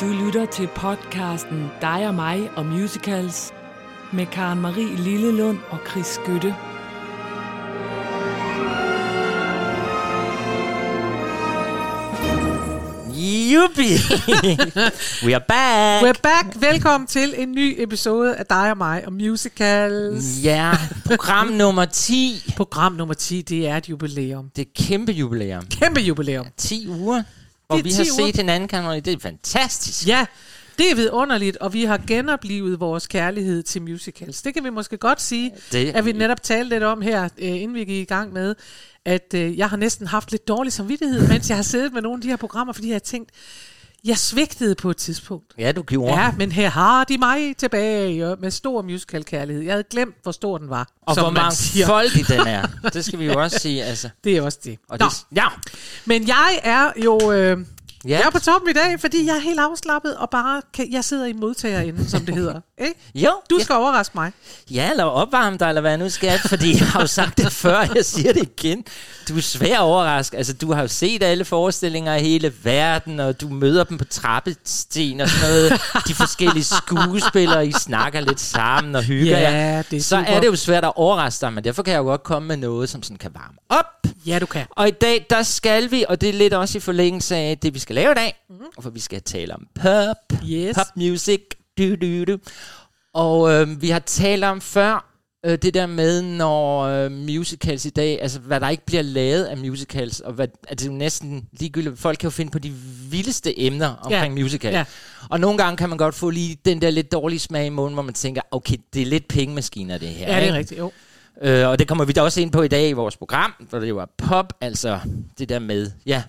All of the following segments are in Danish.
Du lytter til podcasten Dig og mig og musicals med Karen Marie Lillelund og Chris Skytte. Yuppie! We are back! We're back. Velkommen til en ny episode af dig og mig og musicals. Ja, program nummer 10. Program nummer 10, det er et jubilæum. Det er et kæmpe jubilæum. Kæmpe jubilæum. 10 uger, er vi har 10 uger. set hinanden, kan Det er fantastisk. Ja, det er vidunderligt, og vi har genoplevet vores kærlighed til musicals. Det kan vi måske godt sige, Det- at vi netop talte lidt om her, øh, inden vi gik i gang med, at øh, jeg har næsten haft lidt dårlig samvittighed, mens jeg har siddet med nogle af de her programmer, fordi jeg har tænkt, jeg svigtede på et tidspunkt. Ja, du gjorde. Ja, men her har de mig tilbage og med stor musical-kærlighed. Jeg havde glemt, hvor stor den var, Og som hvor man mange siger. folk i den er. Det skal vi jo også sige. Altså. Det er også det. Og Nå, det, ja, men jeg er jo øh, ja. jeg er på toppen i dag, fordi jeg er helt afslappet, og bare kan, jeg sidder i modtagerenden, som det hedder. Ikke? Jo, Du ja. skal overraske mig. Ja, eller opvarme dig, eller hvad nu skal, fordi jeg har jo sagt det før, jeg siger det igen. Du er svær at overraske. Altså, du har jo set alle forestillinger i hele verden, og du møder dem på trappesten og sådan noget. De forskellige skuespillere, I snakker lidt sammen og hygger Ja, jer. det er Så super. er det jo svært at overraske dig, men derfor kan jeg jo godt komme med noget, som sådan kan varme op. Ja, du kan. Og i dag, der skal vi, og det er lidt også i forlængelse af det, vi skal lave i dag, mm-hmm. for vi skal tale om pop, Yes. pop music, du, du, du. Og øh, vi har talt om før, øh, det der med, når øh, musicals i dag, altså hvad der ikke bliver lavet af musicals, og hvad, altså, det er jo næsten ligegyldigt, folk kan jo finde på de vildeste emner omkring Ja. musical. Ja. Og nogle gange kan man godt få lige den der lidt dårlige smag i munden, hvor man tænker, okay, det er lidt pengemaskiner det her. Ja, det er rigtigt. Jo. Øh, og det kommer vi da også ind på i dag i vores program, for det var pop, altså det der med, ja,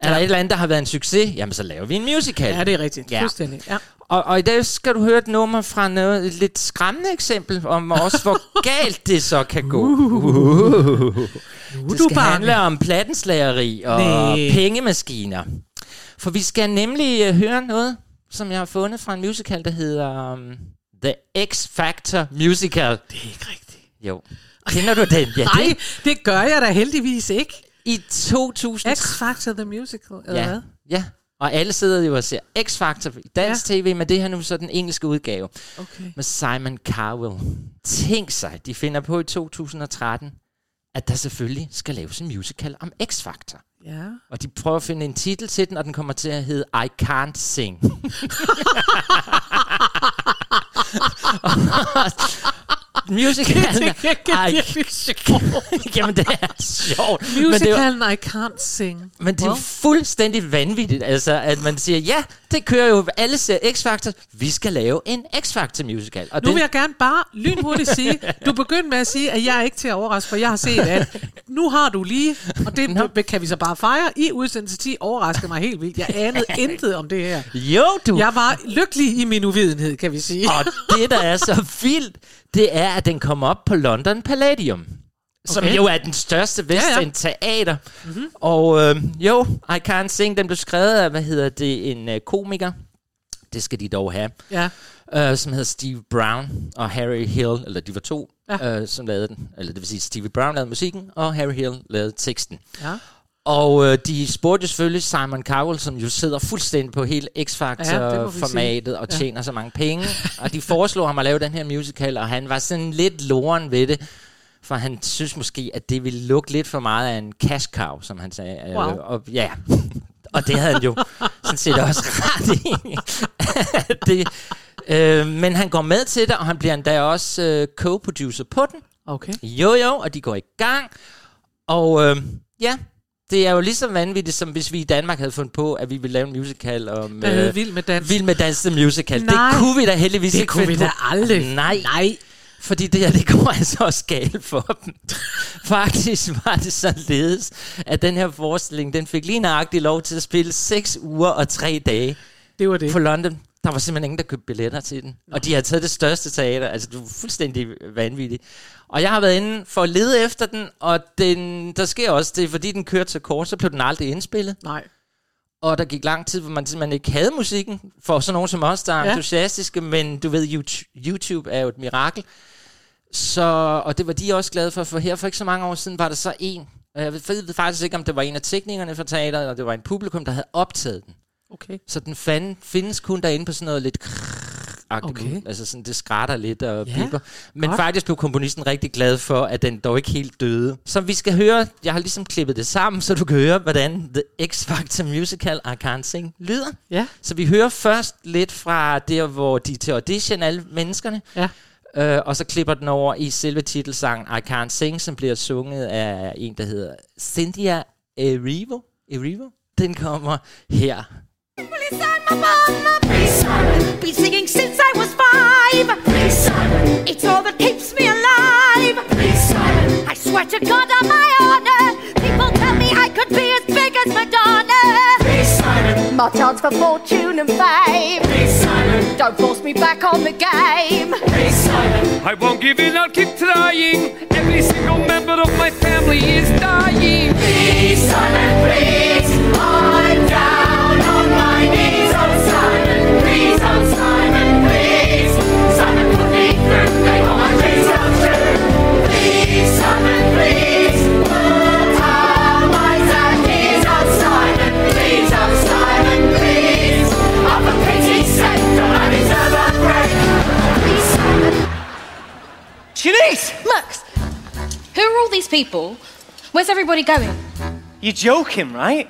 er der et eller andet, der har været en succes, jamen så laver vi en musical. Ja, det er rigtigt. Ja. Ja. Fuldstændig. Ja. Og, og i dag skal du høre et nummer fra noget, et lidt skræmmende eksempel om også, hvor galt det så kan gå. Uh. Nu er Det du skal handle om plattenslageri og Næh. pengemaskiner. For vi skal nemlig uh, høre noget, som jeg har fundet fra en musical, der hedder um, The X Factor Musical. Det er ikke rigtigt. Jo. Kender du den? Ja, Nej, det, det gør jeg da heldigvis ikke. I 2000. X Factor The Musical, eller ja, hvad? ja. Og alle sidder jo og ser X-Factor i dansk ja. tv, men det her nu så den engelske udgave Okay. med Simon Cowell. Tænk sig, de finder på i 2013, at der selvfølgelig skal laves en musical om X-Factor. Ja. Og de prøver at finde en titel til den, og den kommer til at hedde I Can't Sing. Musicalen er. Jamen, det er sjovt. Men det jo- Musicalen I Can't Sing. men det er Well. fuldstændig vanvittigt, altså, at man siger, ja, det kører jo, alle ser X-Factor, vi skal lave en X-Factor musical. Og Nu vil jeg gerne bare lynhurtigt sige, du begyndte med at sige, at jeg er ikke til at overraske, for jeg har set alt. Nu har du lige, og det Nå. kan vi så bare fejre, i udsendelse 10 overraskede mig helt vildt. Jeg anede intet om det her. jo, du. Jeg var lykkelig i min uvidenhed, kan vi sige. Og det, der er så vildt, det er, at den kommer op på London Palladium. Som Okay. jo er den største Vestend teater. Mm-hmm. Og øh, jo, I Can't Sing, den blev skrevet af, hvad hedder det, en øh, komiker. Det skal de dog have. Ja, øh, som hedder Steve Brown og Harry Hill, eller de var to, Ja. ja. øh, som lavede den. Eller det vil sige, Steve Brown lavede musikken, og Harry Hill lavede teksten. ja. Og øh, de spurgte selvfølgelig Simon Cowell, som jo sidder fuldstændig på hele Ja, X-Factor-formatet og Ja. tjener så mange penge. og de foreslog ham at lave den her musical, og han var sådan lidt loren ved det. For han synes måske, at det ville lukke lidt for meget af en cash cow, som han sagde. Øh, Wow. Og, ja, og det havde han jo sådan set også ret i. det, øh, men han går med til det, og han bliver endda også øh, co-producer på den. Okay. Jo, jo, og de går i gang. Og øh, ja, det er jo lige så vanvittigt, som hvis vi i Danmark havde fundet på, at vi ville lave en musical om... Der hed Vild med dans. Vild med Dans The Musical. Nej. det kunne vi da heldigvis Det ikke kunne vi da aldrig. Nej, Nej. fordi det her, det går altså også galt for dem. Faktisk var det således, at den her forestilling, den fik lige nøjagtigt lov til at spille 6 uger og 3 dage Det var det. på London. Der var simpelthen ingen, der købte billetter til den. Og de har taget det største teater. Altså, det var fuldstændig vanvittigt. Og jeg har været inde for at lede efter den, og den, der sker også det, fordi den kørte så kort, så blev den aldrig indspillet. Nej. Og der gik lang tid, hvor man simpelthen ikke havde musikken, for sådan nogen som os, der er Ja. entusiastiske, men du ved, YouTube- er jo et mirakel. Så, og det var de også glade for, for her for ikke så mange år siden var der så en, og jeg ved, ved faktisk ikke, om det var en af teknikerne fra teateret, eller det var en publikum, der havde optaget den. Okay. Så den fan, findes kun derinde på sådan noget lidt Okay. altså sådan, det skrætter lidt og Ja, piper. Men godt. faktisk blev komponisten rigtig glad for, at den dog ikke helt døde. Så vi skal høre, jeg har ligesom klippet det sammen, så du kan høre, hvordan The X Factor Musical I Can't Sing lyder. Ja. Så vi hører først lidt fra der, hvor de til audition, alle menneskerne. Ja. Øh, og så klipper den over i selve titelsangen I Can't Sing, som bliver sunget af en, der hedder Cynthia Erivo. Erivo? Den kommer her. Please sign my mama. Been singing since I was five. Please silent. It's all that keeps me alive. Please silent. I swear to God on my honor. People tell me I could be as big as Madonna. Please silent. My chance for fortune and fame. Please silent. Don't force me back on the game. Please silent. I won't give in, I'll keep trying. Every single member of my family is dying. Please silent, please. People? Where's everybody going? You're joking, right?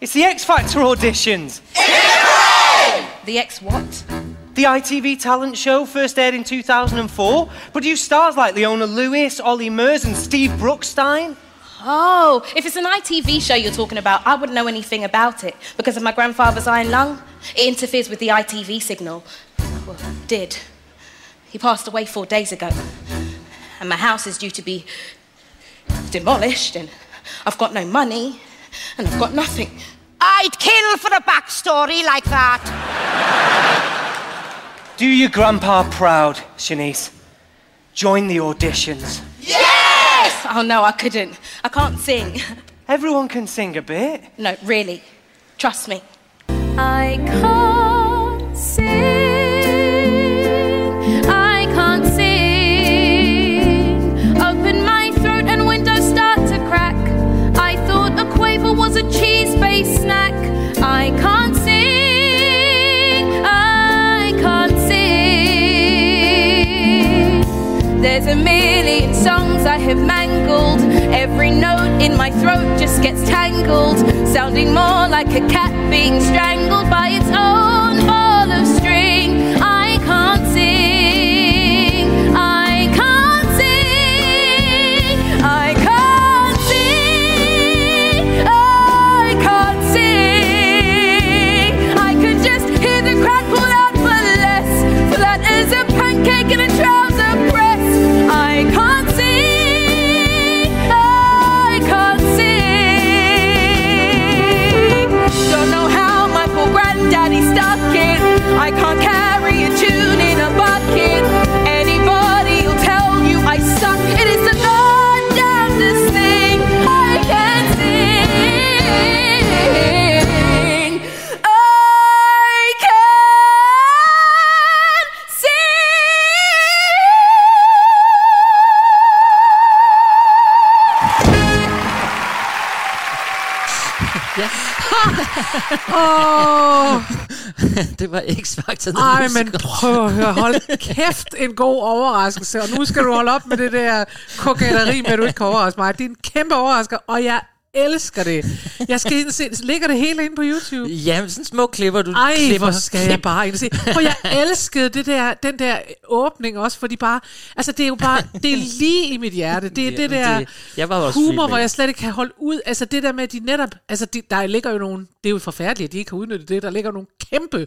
It's the X Factor auditions. The X what? The ITV talent show first aired in 2004. Produced stars like Leona Lewis, Ollie Murs, and Steve Brookstein. Oh, if it's an ITV show you're talking about, I wouldn't know anything about it because of my grandfather's iron lung. It interferes with the ITV signal. Well, did. He passed away four days ago. And my house is due to be demolished, and I've got no money, and I've got nothing. I'd kill for a backstory like that. Do your grandpa proud, Shanice. Join the auditions. Yes! Oh no, I couldn't. I can't sing. Everyone can sing a bit. No, really. Trust me. I can't sing. In my throat just gets tangled, sounding more like a cat being strangled by its own det var X-Factor. ej, men prøv at høre. Hold kæft, en god overraskelse. Og nu skal du holde op med det der kokætteri med, at du ikke kan overraske mig. Det er en kæmpe overrasker, og jeg elsker det. Jeg skal ind se, ligger det hele inde på YouTube? Jamen, sådan små klipper, du Ej, klipper. hvor skal jeg bare ind se. For jeg elskede det der, den der åbning også, fordi bare, altså det er jo bare, det er lige i mit hjerte. Det er Ja, det der det- jeg var også humor, hvor jeg slet ikke kan holde ud. Altså det der med, at de netop, altså de, der ligger jo nogle, det er jo forfærdeligt, at de ikke har udnyttet det. Der ligger nogle kæmpe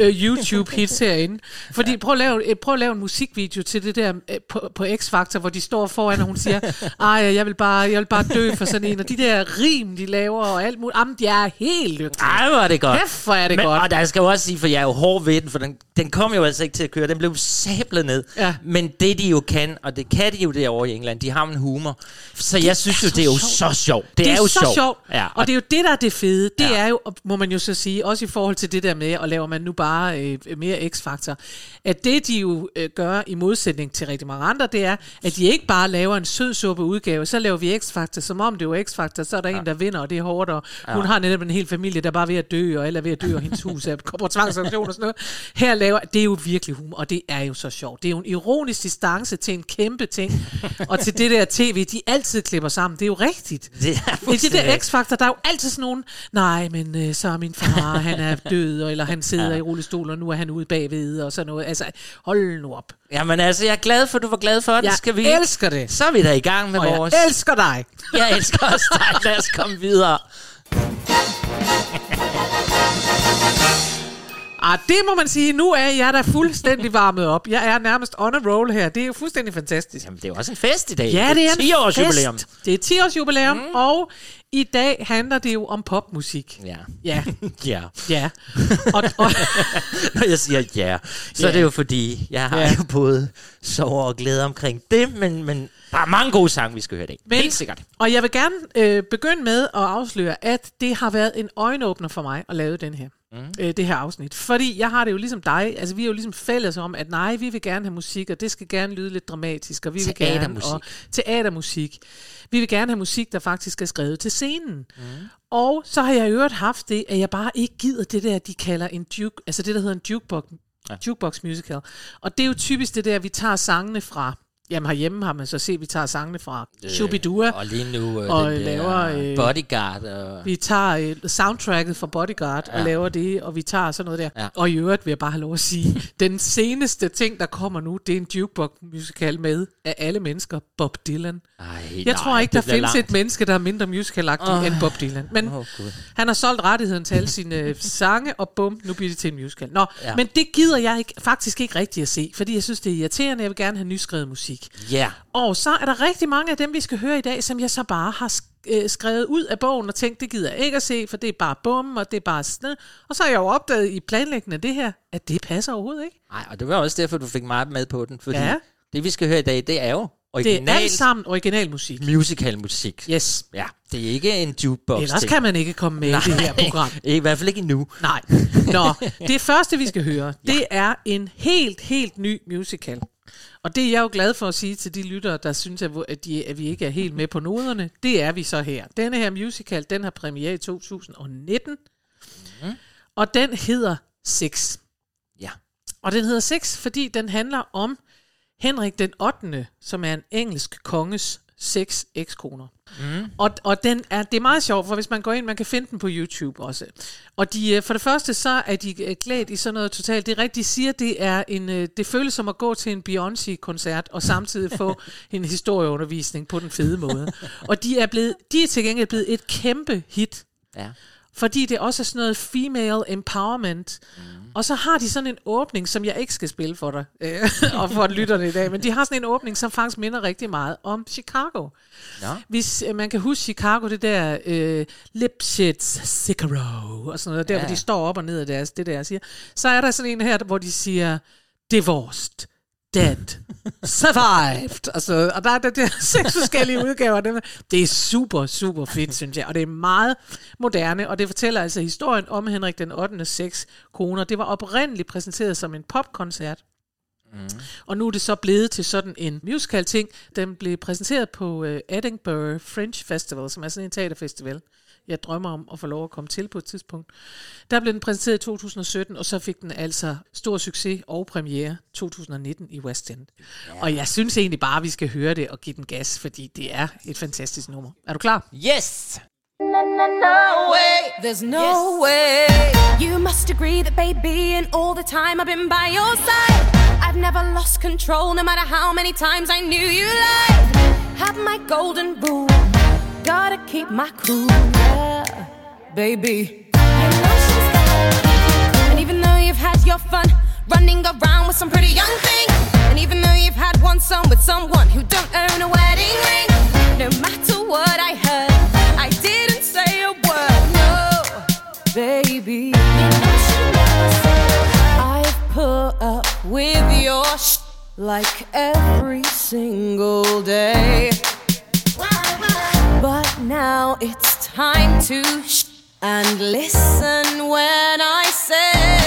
øh, YouTube-hits herinde. Fordi prøv at, lave, øh, prøv at lave en musikvideo til det der øh, på, på X-Factor, hvor de står foran, og hun siger, ej, jeg vil bare, jeg vil bare dø for sådan en. Og de der rim, de laver, og alt muligt. Jamen, de er helt lykkelige. Ej, hvor er det godt. Kæft, hvor er det Men, godt. Og der skal jo også sige, for jeg er jo hård ved den, for den, den kom jo altså ikke til at køre. Den blev sablet ned. Ja. Men det de jo kan, og det kan de jo derovre i England, de har en humor. Så jeg synes jo, det er jo sjovt. så sjovt. Det, det er, jo så sjovt. Ja, og det er jo det, der er det fede. Det Ja. er jo, og må man jo så sige, også i forhold til det der med, og laver man nu bare øh, mere X-faktor, at det de jo øh, gør i modsætning til rigtig mange andre, det er, at de ikke bare laver en sød suppe udgave, så laver vi X-faktor, som om det var X-faktor, så er der en, der vinder, og det er hårdt, og hun har netop en hel familie, der bare er ved at dø, og alle er ved at dø, og hendes hus er på tvangsauktion og sådan noget. Her laver, det er jo virkelig humor, og det er jo så sjovt. Det er jo en ironisk distance til en kæmpe ting, og til det der tv, de altid klipper sammen. Det er jo rigtigt. Det er I det der X-Factor, der er jo altid sådan nogen, nej, men øh, så er min far, han er død, eller han sidder ja. i rullestol, og nu er han ude bagved, og sådan noget. Altså, hold nu op. Jamen altså, jeg er glad for, at du var glad for det. Jeg Skal vi... elsker det. Så er vi da i gang med Og vores... jeg elsker dig. jeg elsker også dig. Lad os komme videre. Ah, det må man sige. Nu er jeg da fuldstændig varmet op. Jeg er nærmest on a roll her. Det er jo fuldstændig fantastisk. Jamen, det er jo også en fest i dag. Ja, det er en 10 års jubilæum. Det er 10 års jubilæum, mm. og i dag handler det jo om popmusik. Ja. Ja, Ja. ja. Og, og, Når jeg siger ja, så Ja. er det jo fordi, jeg har Ja. jo både sorg og glæde omkring det, men, men der er mange gode sange, vi skal høre i dag. Men- Helt sikkert. og jeg vil gerne øh, begynde med at afsløre, at det har været en øjenåbner for mig at lave den her. Mm. Øh, det her afsnit. Fordi jeg har det jo ligesom dig, altså vi er jo ligesom fælles om, at nej, vi vil gerne have musik, og det skal gerne lyde lidt dramatisk, og vi vil gerne... Og teatermusik. Vi vil gerne have musik, der faktisk er skrevet til scenen. Mm. Og så har jeg i øvrigt haft det, at jeg bare ikke gider det der, de kalder en juke, altså det, der hedder en jukebox, ja. jukebox musical. Og det er jo typisk det der, vi tager sangene fra, jamen herhjemme har man så set, vi tager sangene fra øh, Shubidua, Og lige nu øh, Og den der laver, øh, Bodyguard. Og... vi tager øh, soundtracket fra Bodyguard ja. og laver det, og vi tager sådan noget der. Ja. Og i øvrigt vil jeg bare have lov at sige, den seneste ting, der kommer nu, det er en jukebox musical med af alle mennesker, Bob Dylan. Ej, Jeg nej, tror ikke, der findes langt. et menneske, der er mindre musicalagtig oh. end Bob Dylan. Men oh, han har solgt rettigheden til alle sine øh, sange, og bum, nu bliver det til en musical. Nå, ja. men det gider jeg ikke, faktisk ikke rigtig at se, fordi jeg synes, det er irriterende. Jeg vil gerne have nyskrevet musik. Ja. Og så er der rigtig mange af dem, vi skal høre i dag, som jeg så bare har øh, skrevet ud af bogen og tænkt, det gider jeg ikke at se, for det er bare bum, og det er bare sådan. Og så har jeg jo opdaget i planlægningen af det her, at det passer overhovedet ikke. Nej, og det var også derfor, du fik meget med på den. Fordi Ja. det, vi skal høre i dag, det er jo Det er original alt sammen originalmusik. musical musik. Yes. Ja, det er ikke en jukebox Ellers ting. kan man ikke komme med i det her program. I hvert fald ikke endnu. Nej. Nå, det første, vi skal høre, det er en helt, helt ny musical. Og det er jeg jo glad for at sige til de lyttere, der synes, at, at, de, at vi ikke er helt med på noderne. Det er vi så her. Denne her musical, den har premiere i 2019. Mm. Og den hedder Six. Ja. Og den hedder Six, fordi den handler om Henrik den 8., som er en engelsk konges seks ekskoner. Mm. Og, og den er, det er meget sjovt, for hvis man går ind, man kan finde den på YouTube også. Og de, øh, for det første, så er de øh, klædt i sådan noget totalt. Det er rigtigt, de siger, det er en, øh, det føles som at gå til en Beyoncé-koncert, og samtidig få en historieundervisning på den fede måde. Og de er, blevet, de er til gengæld blevet et kæmpe hit Ja. Fordi det også er sådan noget female empowerment. Mm. Og så har de sådan en åbning, som jeg ikke skal spille for dig, øh, og for lytterne i dag, men de har sådan en åbning, som faktisk minder rigtig meget om Chicago. Nå. Hvis øh, man kan huske Chicago, det der øh, Lipschitz Sicaro, og sådan noget, der Ja. hvor de står op og ned af deres, det der siger, så er der sådan en her, hvor de siger, divorced, dead, survived, og, så, og der er der, der seks forskellige udgaver. Det er super, super fedt, synes jeg, og det er meget moderne, og det fortæller altså historien om Henrik den 8. seks koner. Det var oprindeligt præsenteret som en popkoncert, og nu er det så blevet til sådan en musical ting. Den blev præsenteret på uh, Edinburgh Fringe Festival, som er sådan en teaterfestival, jeg drømmer om at få lov at komme til på et tidspunkt. Der blev den præsenteret i 2017, og så fik den altså stor succes og premiere 2019 i West End. Ja. Og jeg synes egentlig bare, at vi skal høre det og give den gas, fordi det er et fantastisk nummer. Er du klar? Yes! There's no way. You must agree that, baby, in all the time I've been by your side, I've never lost control, no matter how many times I knew you lied. Have my golden rule, gotta keep my cool, yeah, baby. You know she's there. And even though you've had your fun running around with some pretty young thing, and even though you've had one son with someone who don't own a wedding ring, no matter what I heard, I didn't say a word, no, baby. I've put up with your sh- like every single day. Now it's time to sh- and listen when I say.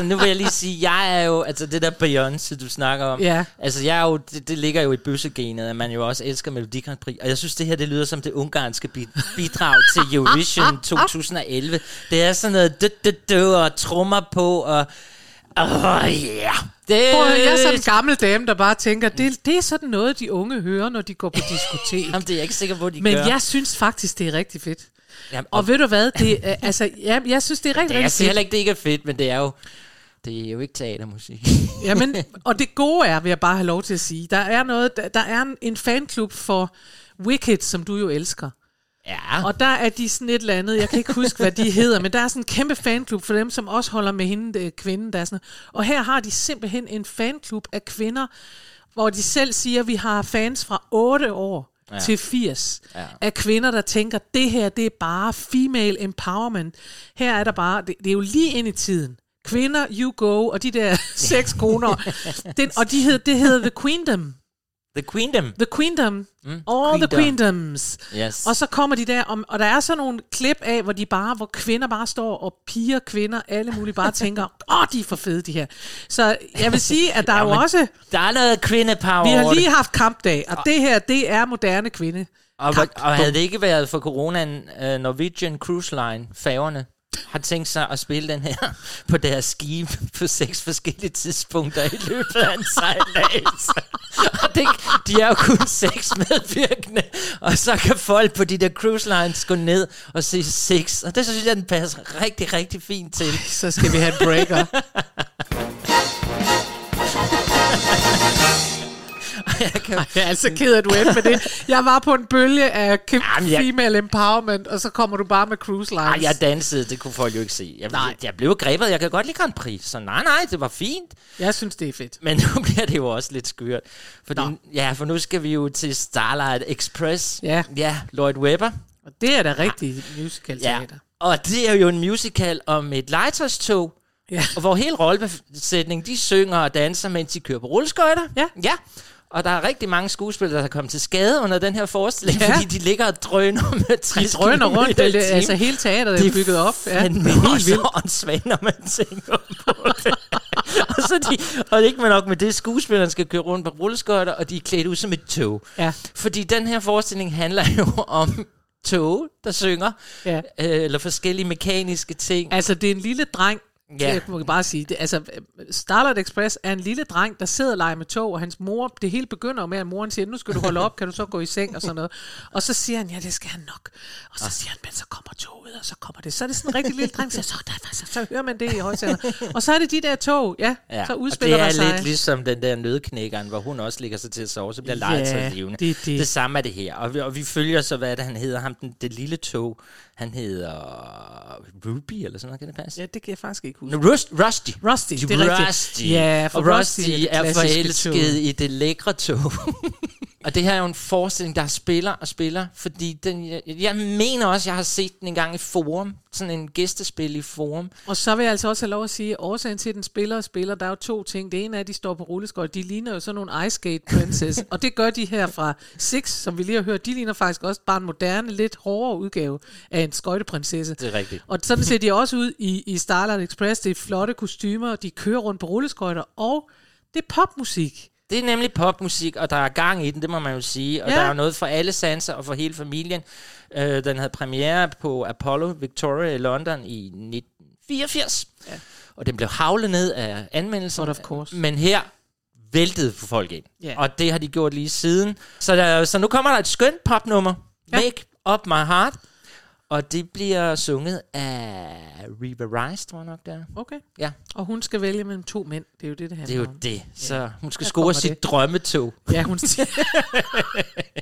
Men nu vil jeg lige sige, jeg er jo, altså det der Beyoncé, du snakker om, Ja. altså jeg er jo, det, det ligger jo i bøssegenet, at man jo også elsker Melodi Grand Prix, og jeg synes, det her, det lyder som det ungarske bi- bidrag til Eurovision 2011. Det er sådan noget død, død, død, og trummer på, og åh, oh, yeah. Det, Prøv, at jeg er sådan en gammel dame, der bare tænker, det, det er sådan noget, de unge hører, når de går på diskotek. Jamen, det er jeg ikke sikker på, de Men gør. jeg synes faktisk, det er rigtig fedt. Jamen, Og ved du hvad, det, er- altså, ja, jeg synes, det er rigtig, jeg rigtig siger fedt. heller ikke, det ikke er fedt, men det er jo, det er jo ikke teatermusik. Jamen, og det gode er, vil jeg bare have lov til at sige, der er noget, der, der er en, en fanklub for Wicked, som du jo elsker. ja, Og der er de sådan et eller andet, jeg kan ikke huske, hvad de hedder, men der er sådan en kæmpe fanklub for dem, som også holder med hende, øh, kvinden, der er sådan Og her har de simpelthen en fanklub af kvinder, hvor de selv siger, at vi har fans fra 8 år ja. til 80 ja. af kvinder, der tænker, det her, det er bare female empowerment. Her er der bare, det, det er jo lige ind i tiden. Kvinder, you go, og de der seks koner. Den, og de hed, det hedder The Queendom. The Queendom. The Queendom. Mm, All the Queendom. Queendoms. Yes. Og så kommer de der, om, og der er sådan nogle klip af, hvor de bare, hvor kvinder bare står, og piger, kvinder, alle mulige bare tænker, åh, oh, de er for fede, de her. Så jeg vil sige, at der er jo også, Der er noget kvindepower vi har lige haft kampdag, og det her, det er moderne kvinde. Og, og havde det ikke været for coronaen, uh, Norwegian Cruise Line, færgerne, har tænkt sig at spille den her på deres skib på seks forskellige tidspunkter i løbet af en sejlads. og det, de er jo kun seks medvirkende, og så kan folk på de der cruise lines gå ned og se seks. Og det synes jeg, den passer rigtig, rigtig fint til. Så skal vi have en breaker. Jeg kan, Jeg er altså ked af, at du endte med det. Jeg var på en bølge af ke- Jamen, jeg- female empowerment, og så kommer du bare med cruise lines. Ej, jeg dansede, det kunne folk jo ikke se. Jeg, Nej. jeg, blev grebet, jeg kan godt lide Grand Prix, så nej, nej, det var fint. jeg synes, det er fedt. Men nu bliver det jo også lidt skørt. Fordi, Nå. ja, for nu skal vi jo til Starlight Express. Ja. Ja, Lloyd Webber. Og det er da rigtig musical Ja. teater. Og det er jo en musical om et legetøjstog, Ja. og hvor hele rollebesætningen, de synger og danser, mens de kører på rulleskøjter. Ja. Ja. Og der er rigtig mange skuespillere, der er kommet til skade under den her forestilling, Ja. fordi de ligger og drøner med 60 De drøner rundt, det, altså hele teateret er Det er bygget op. Ja, det er helt vildt. åndssvagt, når man tænker på det. og, så de, og ikke med nok med det, skuespilleren skal køre rundt på rulleskøjter, og de er klædt ud som et tog. Ja. Fordi den her forestilling handler jo om tog, der synger, Ja. øh, eller forskellige mekaniske ting. Altså, det er en lille dreng, Ja. ja. jeg må bare sige det. Altså, Starlight Express er en lille dreng, der sidder og leger med tog, og hans mor, det hele begynder med, at moren siger, nu skal du holde op, kan du så gå i seng og sådan noget. Og så siger han, ja, det skal han nok. Og så siger han, men så kommer toget, og så kommer det. Så er det sådan en rigtig lille dreng, der siger, så, der, så, så hører man det i højtaler. Og så er det de der tog, ja, ja. så og udspiller det er der sig. lidt ligesom den der nødknækkeren, hvor hun også ligger sig til at sove, så bliver Ja, leget sig levende. det det. det samme er det her. Og vi, og vi følger så, hvad det, han hedder, ham den, det lille tog. Han hedder Ruby, eller sådan noget, kan det passe? Ja, det kan jeg faktisk ikke huske. No, Rust, Rusty. Rusty, det er rigtigt. Rusty. Ja, for og Rusty Rusty er er forelsket i det lækre tog. og det her er jo en forestilling, der spiller og spiller, fordi den, jeg, jeg mener også, jeg har set den en gang i Forum, sådan en gæstespil i Forum. Og så vil jeg altså også have lov at sige, at årsagen til, at den spiller og spiller, der er jo to ting. Det ene er, at de står på rulleskøjt. De ligner jo sådan nogle Ice Skate Princess. og det gør de her fra Six, som vi lige har hørt. De ligner faktisk også bare en moderne, lidt hårdere udgave af en skøjteprinsesse. Det er rigtigt. Og sådan ser de også ud i, i Starlight Express. Det er flotte kostymer, de kører rundt på rulleskøjter, og det er popmusik. Det er nemlig popmusik, og der er gang i den, det må man jo sige. Og Ja. der er jo noget for alle sanser og for hele familien. Øh, den havde premiere på Apollo Victoria i London i 1984. Ja. Og den blev havlet ned af anmeldelser. But of course. Men her væltede for folk ind. Ja. Og det har de gjort lige siden. Så, der, så nu kommer der et skønt popnummer. Ja. Make Up My Heart. Og det bliver sunget af Reba Rice, tror jeg nok, der. Okay. Ja, Og hun skal vælge mellem to mænd. Det er jo det, det det er handler jo om. det. Så hun skal score sit det. drømmetog. Ja, hun siger.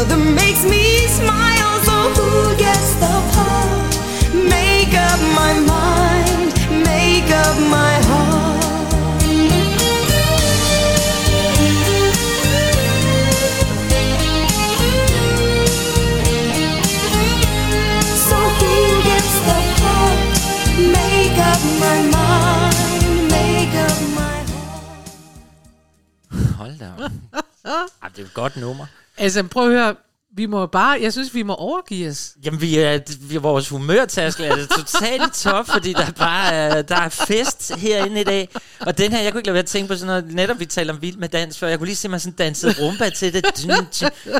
other makes me smile. So who gets the part? Make up my mind, make up my heart. So who gets the part? Make up my mind, make up my heart. Hold da. Ej, det er et godt nummer. Altså, prøv at høre. Vi må bare, jeg synes, vi må overgive os. Jamen, vi er, vi er vores humørtaskel er det totalt top, fordi der er bare er, der er fest herinde i dag. Og den her, jeg kunne ikke lade være at tænke på sådan noget, netop vi taler om vild med dans før, jeg kunne lige se mig sådan danse rumba til det.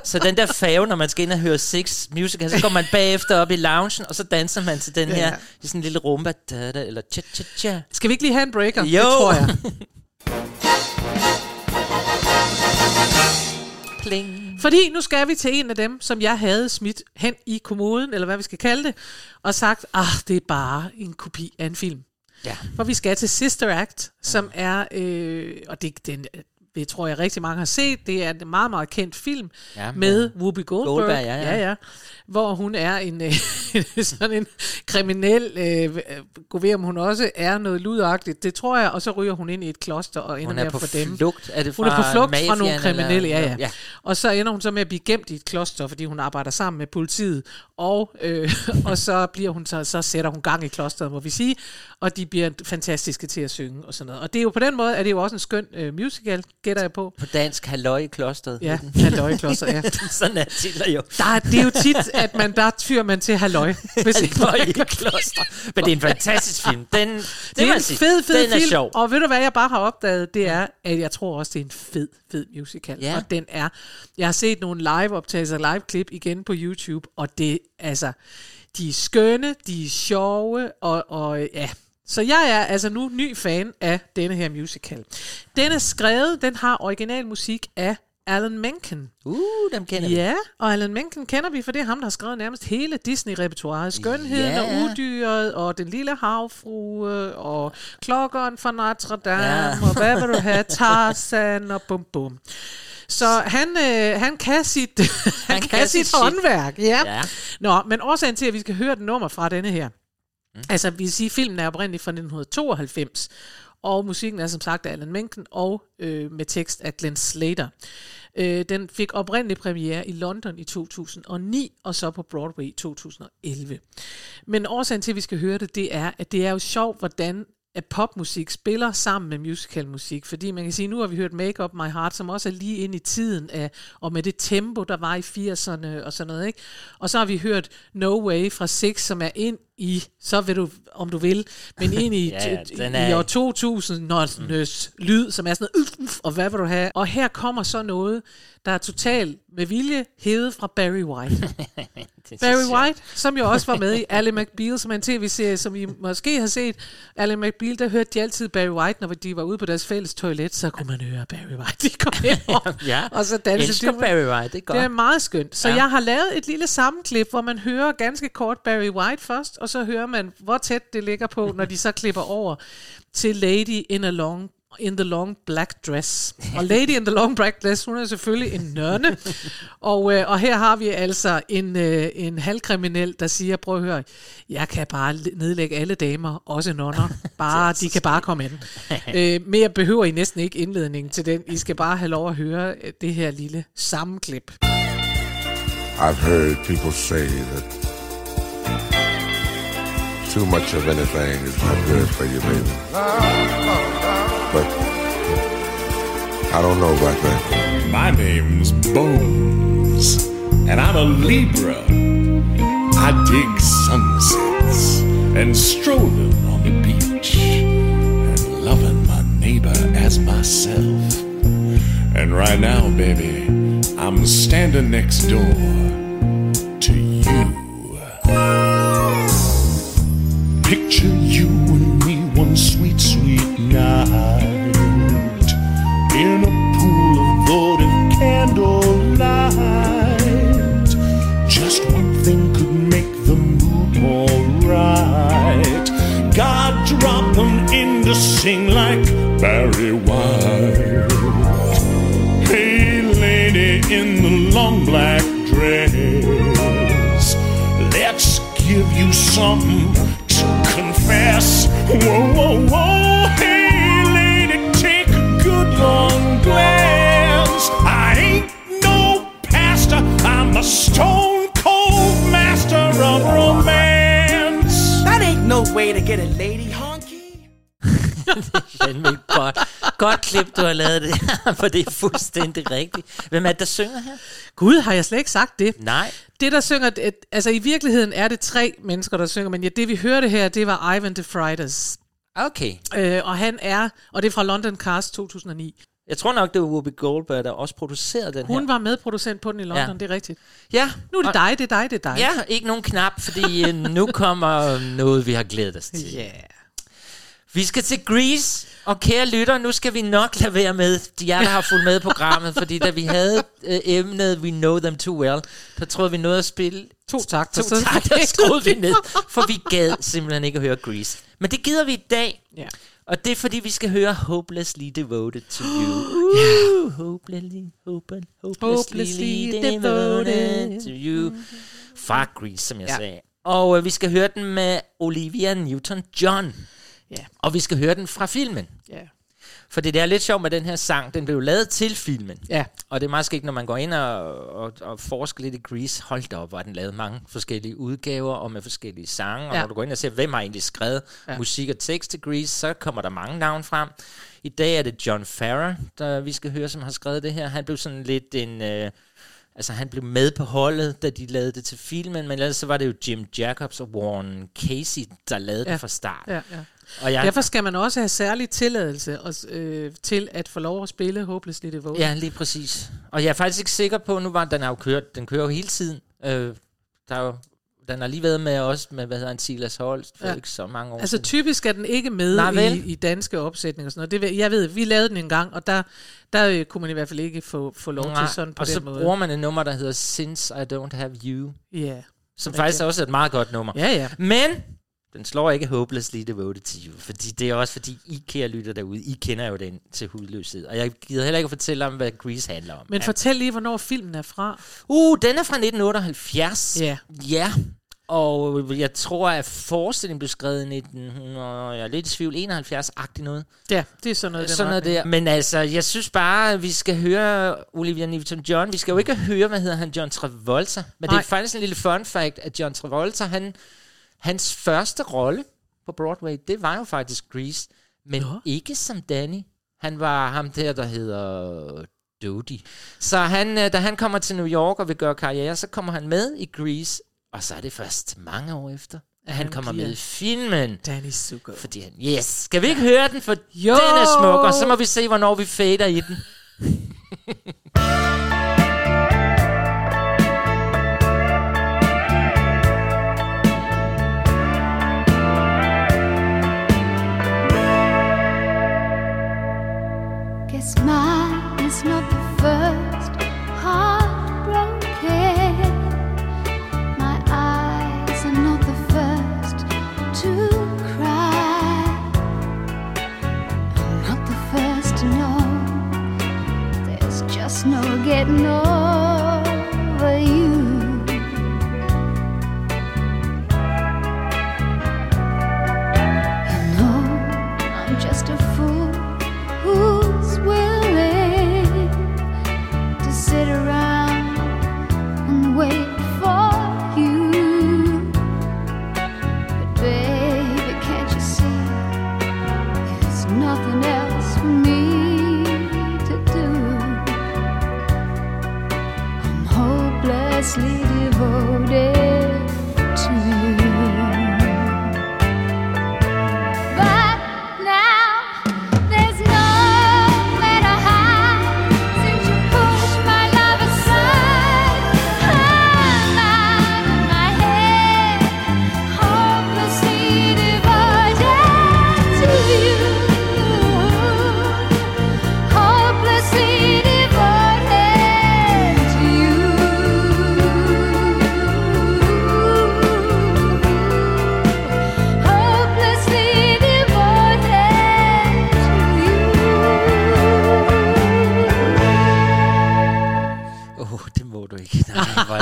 Så den der fave, når man skal ind og høre Six Musical, så går man bagefter op i loungen, og så danser man til den her, i sådan en lille rumba, da, da, eller cha cha cha. Skal vi ikke lige have en breaker? Jo. Det tror jeg. Pling. Fordi nu skal vi til en af dem, som jeg havde smidt hen i kommoden, eller hvad vi skal kalde det, og sagt, ah, det er bare en kopi af en film. Ja. For vi skal til Sister Act, som er, øh, og det, den, det tror jeg rigtig mange har set, det er en meget, meget kendt film Ja, med Whoopi Goldberg, Goldberg, ja, ja. ja, ja, hvor hun er en sådan en kriminel, øh, gå ved om hun også er noget ludagtigt, det tror jeg, og så ryger hun ind i et kloster og ender med at dem. flugt. Er det Hun er fra på flugt fra nogle kriminelle, eller- ja, ja, ja. Og så ender hun så med at blive gemt i et kloster, fordi hun arbejder sammen med politiet, og, øh, og så bliver hun så, så sætter hun gang i klosteret, må vi sige, og de bliver fantastiske til at synge og sådan noget. Og det er jo på den måde, at det er jo også en skøn øh, musical, gætter jeg på. På dansk, halløj i klosteret. Ja, halløj i klosteret, ja. Sådan er titler jo. Der er, det er jo tit, at man der tyrer man til halløj. Hvis Halløj i kloster. Men det er en fantastisk film. Den, det, er en sige. fed, fed Den er film, sjov. og ved du hvad jeg bare har opdaget, det er, at jeg tror også, det er en fed, fed musical. Ja. Og den er, jeg har set nogle live-optagelser, live-klip igen på YouTube, og det, altså, de er skønne, de er sjove, og, og ja, så jeg er altså nu ny fan af denne her musical. Den er skrevet, den har original musik af Alan Menken. Uh, dem kender vi. Ja, og Alan Menken kender vi, for det er ham, der har skrevet nærmest hele Disney-repertoireet. Skønheden Ja. og udyret, og Den lille havfrue, og Klokkeren fra Notre Dame, Ja. og hvad vil du have, Tarzan, og bum bum. Så han, øh, han kan sit, han, han kan, kan sit sit håndværk. Ja. Ja. Nå, men årsagen til, at vi skal høre et nummer fra denne her, mm. altså vi vil sige, at filmen er oprindeligt fra 1992, og musikken er som sagt af Alan Menken, og øh, med tekst af Glenn Slater. Øh, den fik oprindelig premiere i London i 2009, og så på Broadway i 2011. Men årsagen til, at vi skal høre det, det er, at det er jo sjovt, hvordan at popmusik spiller sammen med musicalmusik, fordi man kan sige, nu har vi hørt Make Up My Heart, som også er lige ind i tiden af, og med det tempo, der var i 80'erne og sådan noget, ikke? Og så har vi hørt No Way fra Six, som er ind i, så vil du, om du vil, men ind i, Ja, ja, i er- år 2000'ernes lyd, som er sådan noget, "Uf, uf", og hvad vil du have? Og her kommer så noget, der er totalt med vilje hævet fra Barry White. Barry. White, som jo også var med i Ally McBeal, som er en tv-serie, som I måske har set. Ally McBeal, der hørte de altid Barry White, når de var ude på deres fælles toilet, så kunne man høre Barry White. De kom ind Ja. og så dansede de. Barry White, det er godt. Det er meget skønt. Så ja. jeg har lavet et lille sammenklip, hvor man hører ganske kort Barry White først, og så hører man, hvor tæt det ligger på, når de så klipper over til Lady in a Long in the Long Black Dress. Og Lady in the Long Black Dress, hun er selvfølgelig en nørne. og, øh, og her har vi altså en, øh, en halvkriminel, der siger, prøv at høre, jeg kan bare nedlægge alle damer, også nonner. Bare, de kan bare komme ind. øh, mere behøver I næsten ikke indledning til den. I skal bare have lov at høre øh, det her lille sammenklip. I've heard people say that too much of anything is not good for you, baby. But I don't know about that. My name's Bones, and I'm a Libra. I dig sunsets and strolling on the beach and loving my neighbor as myself. And right now, baby, I'm standing next door to you. Picture you and me one sweet, sweet night in a pool of votive candlelight. Just one thing could make the mood more right. God dropped them in to sing like Barry White. Hey, lady in the long black dress, let's give you something. Whoa, whoa, whoa. Hey, lady, take a good long glance. I ain't no pastor, I'm a stone cold master of romance. That ain't no way to get a lady, honky. Godt, klip, du har lavet det for det er fuldstændig rigtigt. Hvem er det, der synger her? Gud, har jeg slet ikke sagt det? Nej. Det, der synger, altså i virkeligheden er det tre mennesker, der synger, men ja, det vi hørte her, det var Ivan de Fridays. Okay. Øh, og han er, og det er fra London Cast 2009. Jeg tror nok, det var Whoopi Goldberg, der også producerede den Hun her. var medproducent på den i London, Ja. det er rigtigt. Ja. Nu er det dig, det er dig, det er dig. Ja, ikke nogen knap, fordi øh, nu kommer noget, vi har glædet os til. Yeah. Vi skal til Grease, og kære lytter, nu skal vi nok lade være med, de jer, der har fulgt med i programmet, fordi da vi havde øh, emnet We Know Them Too Well, der troede vi nåede at spille To takter. to takter, skruede vi ned, for vi gad simpelthen ikke at høre Grease. Men det gider vi i dag, Ja. og det er fordi, vi skal høre Hopelessly Devoted to You. Yeah. Hopelessly, hopelessly, hopelessly devoted to you. Fra Grease, som jeg Ja. sagde. Og øh, vi skal høre den med Olivia Newton-John. Ja. Og vi skal høre den fra filmen. Ja. For det er lidt sjovt med den her sang. Den blev lavet til filmen. Ja. Og det er meget skægt, når man går ind og, og, og forsker lidt i Grease. Hold da op, hvor er den lavet mange forskellige udgaver og med forskellige sange. Og Ja. når du går ind og ser, hvem har egentlig skrevet Ja. ja. musik og tekst til Grease, så kommer der mange navne frem. I dag er det John Farrar, der vi skal høre, som har skrevet det her. Han blev sådan lidt en... Øh, altså han blev med på holdet, da de lavede det til filmen, men ellers så var det jo Jim Jacobs og Warren Casey, der lavede Ja. det fra start. Ja, ja. Og jeg, Derfor skal man også have særlig tilladelse og, øh, til at få lov at spille Hopelessly Devoted. Ja, lige præcis. Og jeg er faktisk ikke sikker på, nu var den har jo kørt, den kører jo hele tiden. Øh, der er jo, den har lige været med også med, hvad hedder han, Silas Holst, for Ja. ikke så mange år Altså siden. typisk er den ikke med Nej, i, i danske opsætninger og sådan noget. Det, ved- jeg ved, vi lavede den en gang, og der, der øh, kunne man i hvert fald ikke få, få lov Nej, til sådan på og den så måde. bruger man et nummer, der hedder Since I Don't Have You, Ja. som Rigtigt. faktisk er også et meget godt nummer. Ja, ja. Men den slår ikke Hopelessly Devoted to You, fordi det er også fordi, I kære lytter derude, I kender jo den til hudløshed. Og jeg gider heller ikke at fortælle om, hvad Grease handler om. Men fortæl lige, hvornår filmen er fra. Uh, den er fra 1978. Ja. Ja. Og jeg tror, at forestillingen blev skrevet i 1900, jeg er lidt i tvivl, 71-agtigt noget. Ja, det er sådan noget. Sådan noget der. Men altså, jeg synes bare, at vi skal høre Olivia Newton-John. Vi skal jo ikke høre, hvad hedder han, John Travolta. Men det Nej. er faktisk en lille fun fact, at John Travolta, han, hans første rolle på Broadway, det var jo faktisk Grease. Men Nå. ikke som Danny. Han var ham der, der hedder Dodie. Så han, øh, da han kommer til New York og vil gøre karriere, så kommer han med i Grease. Og så er det først mange år efter, at han, han kommer med i filmen. Danny Zuko. Fordi han, yes, skal vi ikke høre den, for Jo! den er smuk, og så må vi se, hvornår vi fader i den. getting over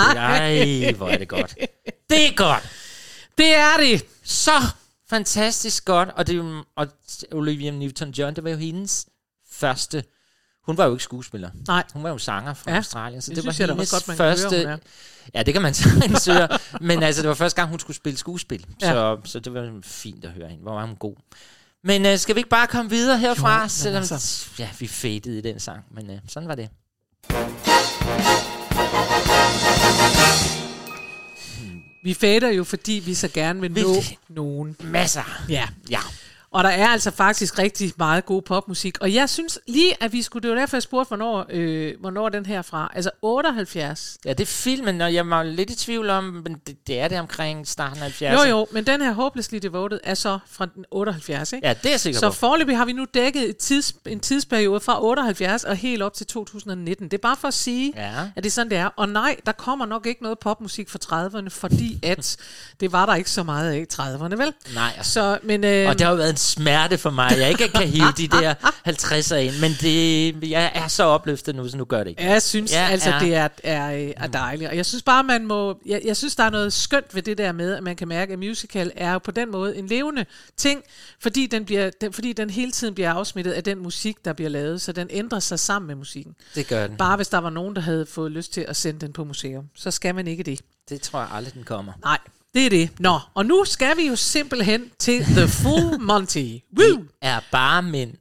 ej, hvor er det godt. Det er godt. Det er det. Så fantastisk godt. Og, det, og Olivia Newton-John, det var jo hendes første... Hun var jo ikke skuespiller. Nej. Hun var jo sanger fra Ja, Australien. Så det det, var jeg hendes godt, man høre, første... hun er. Ja, det kan man sagtens høre. Men altså, det var første gang, hun skulle spille skuespil. Ja. Så, så det var fint at høre hende. Hvor var hun god. Men uh, skal vi ikke bare komme videre herfra? Jo, selvom, altså- Ja, vi fadede i den sang. Men uh, sådan var det. Vi fader jo, fordi vi så gerne vil nå nogen. Masser. Ja. Ja. Og der er altså faktisk rigtig meget god popmusik. Og jeg synes lige, at vi skulle... Det var derfor, jeg spurgte, hvornår, øh, hvornår den her er fra. Altså 78. Ja, det er filmen, og jeg var lidt i tvivl om, men det, det er det omkring starten af 70'erne. Jo, jo, men den her Hopelessly Devoted er så fra den 78, ikke? Ja, det er jeg sikker Så forløbig har vi nu dækket et tids, en tidsperiode fra 78 og helt op til 2019. Det er bare for at sige, Ja. at det er sådan, det er. Og nej, der kommer nok ikke noget popmusik fra 30'erne, fordi at det var der ikke så meget af i 30'erne, vel? Nej, altså. Så, men, øh, Og det har jo været smerte for mig, jeg ikke kan hive de der 50'er ind, men det, jeg er så opløftet nu, så nu gør det ikke. Jeg synes Jeg altså, er- det er, er, er dejligt. Og jeg synes bare, man må... Jeg, jeg synes, der er noget skønt ved det der med, at man kan mærke, at musical er på den måde en levende ting, fordi den, bliver, den, fordi den hele tiden bliver afsmittet af den musik, der bliver lavet, så den ændrer sig sammen med musikken. Det gør den. Bare hvis der var nogen, der havde fået lyst til at sende den på museum, så skal man ikke det. Det tror jeg aldrig, den kommer. Nej, det er det. Nå, og nu skal vi jo simpelthen til The Full Monty. Woo! Er bare mænd.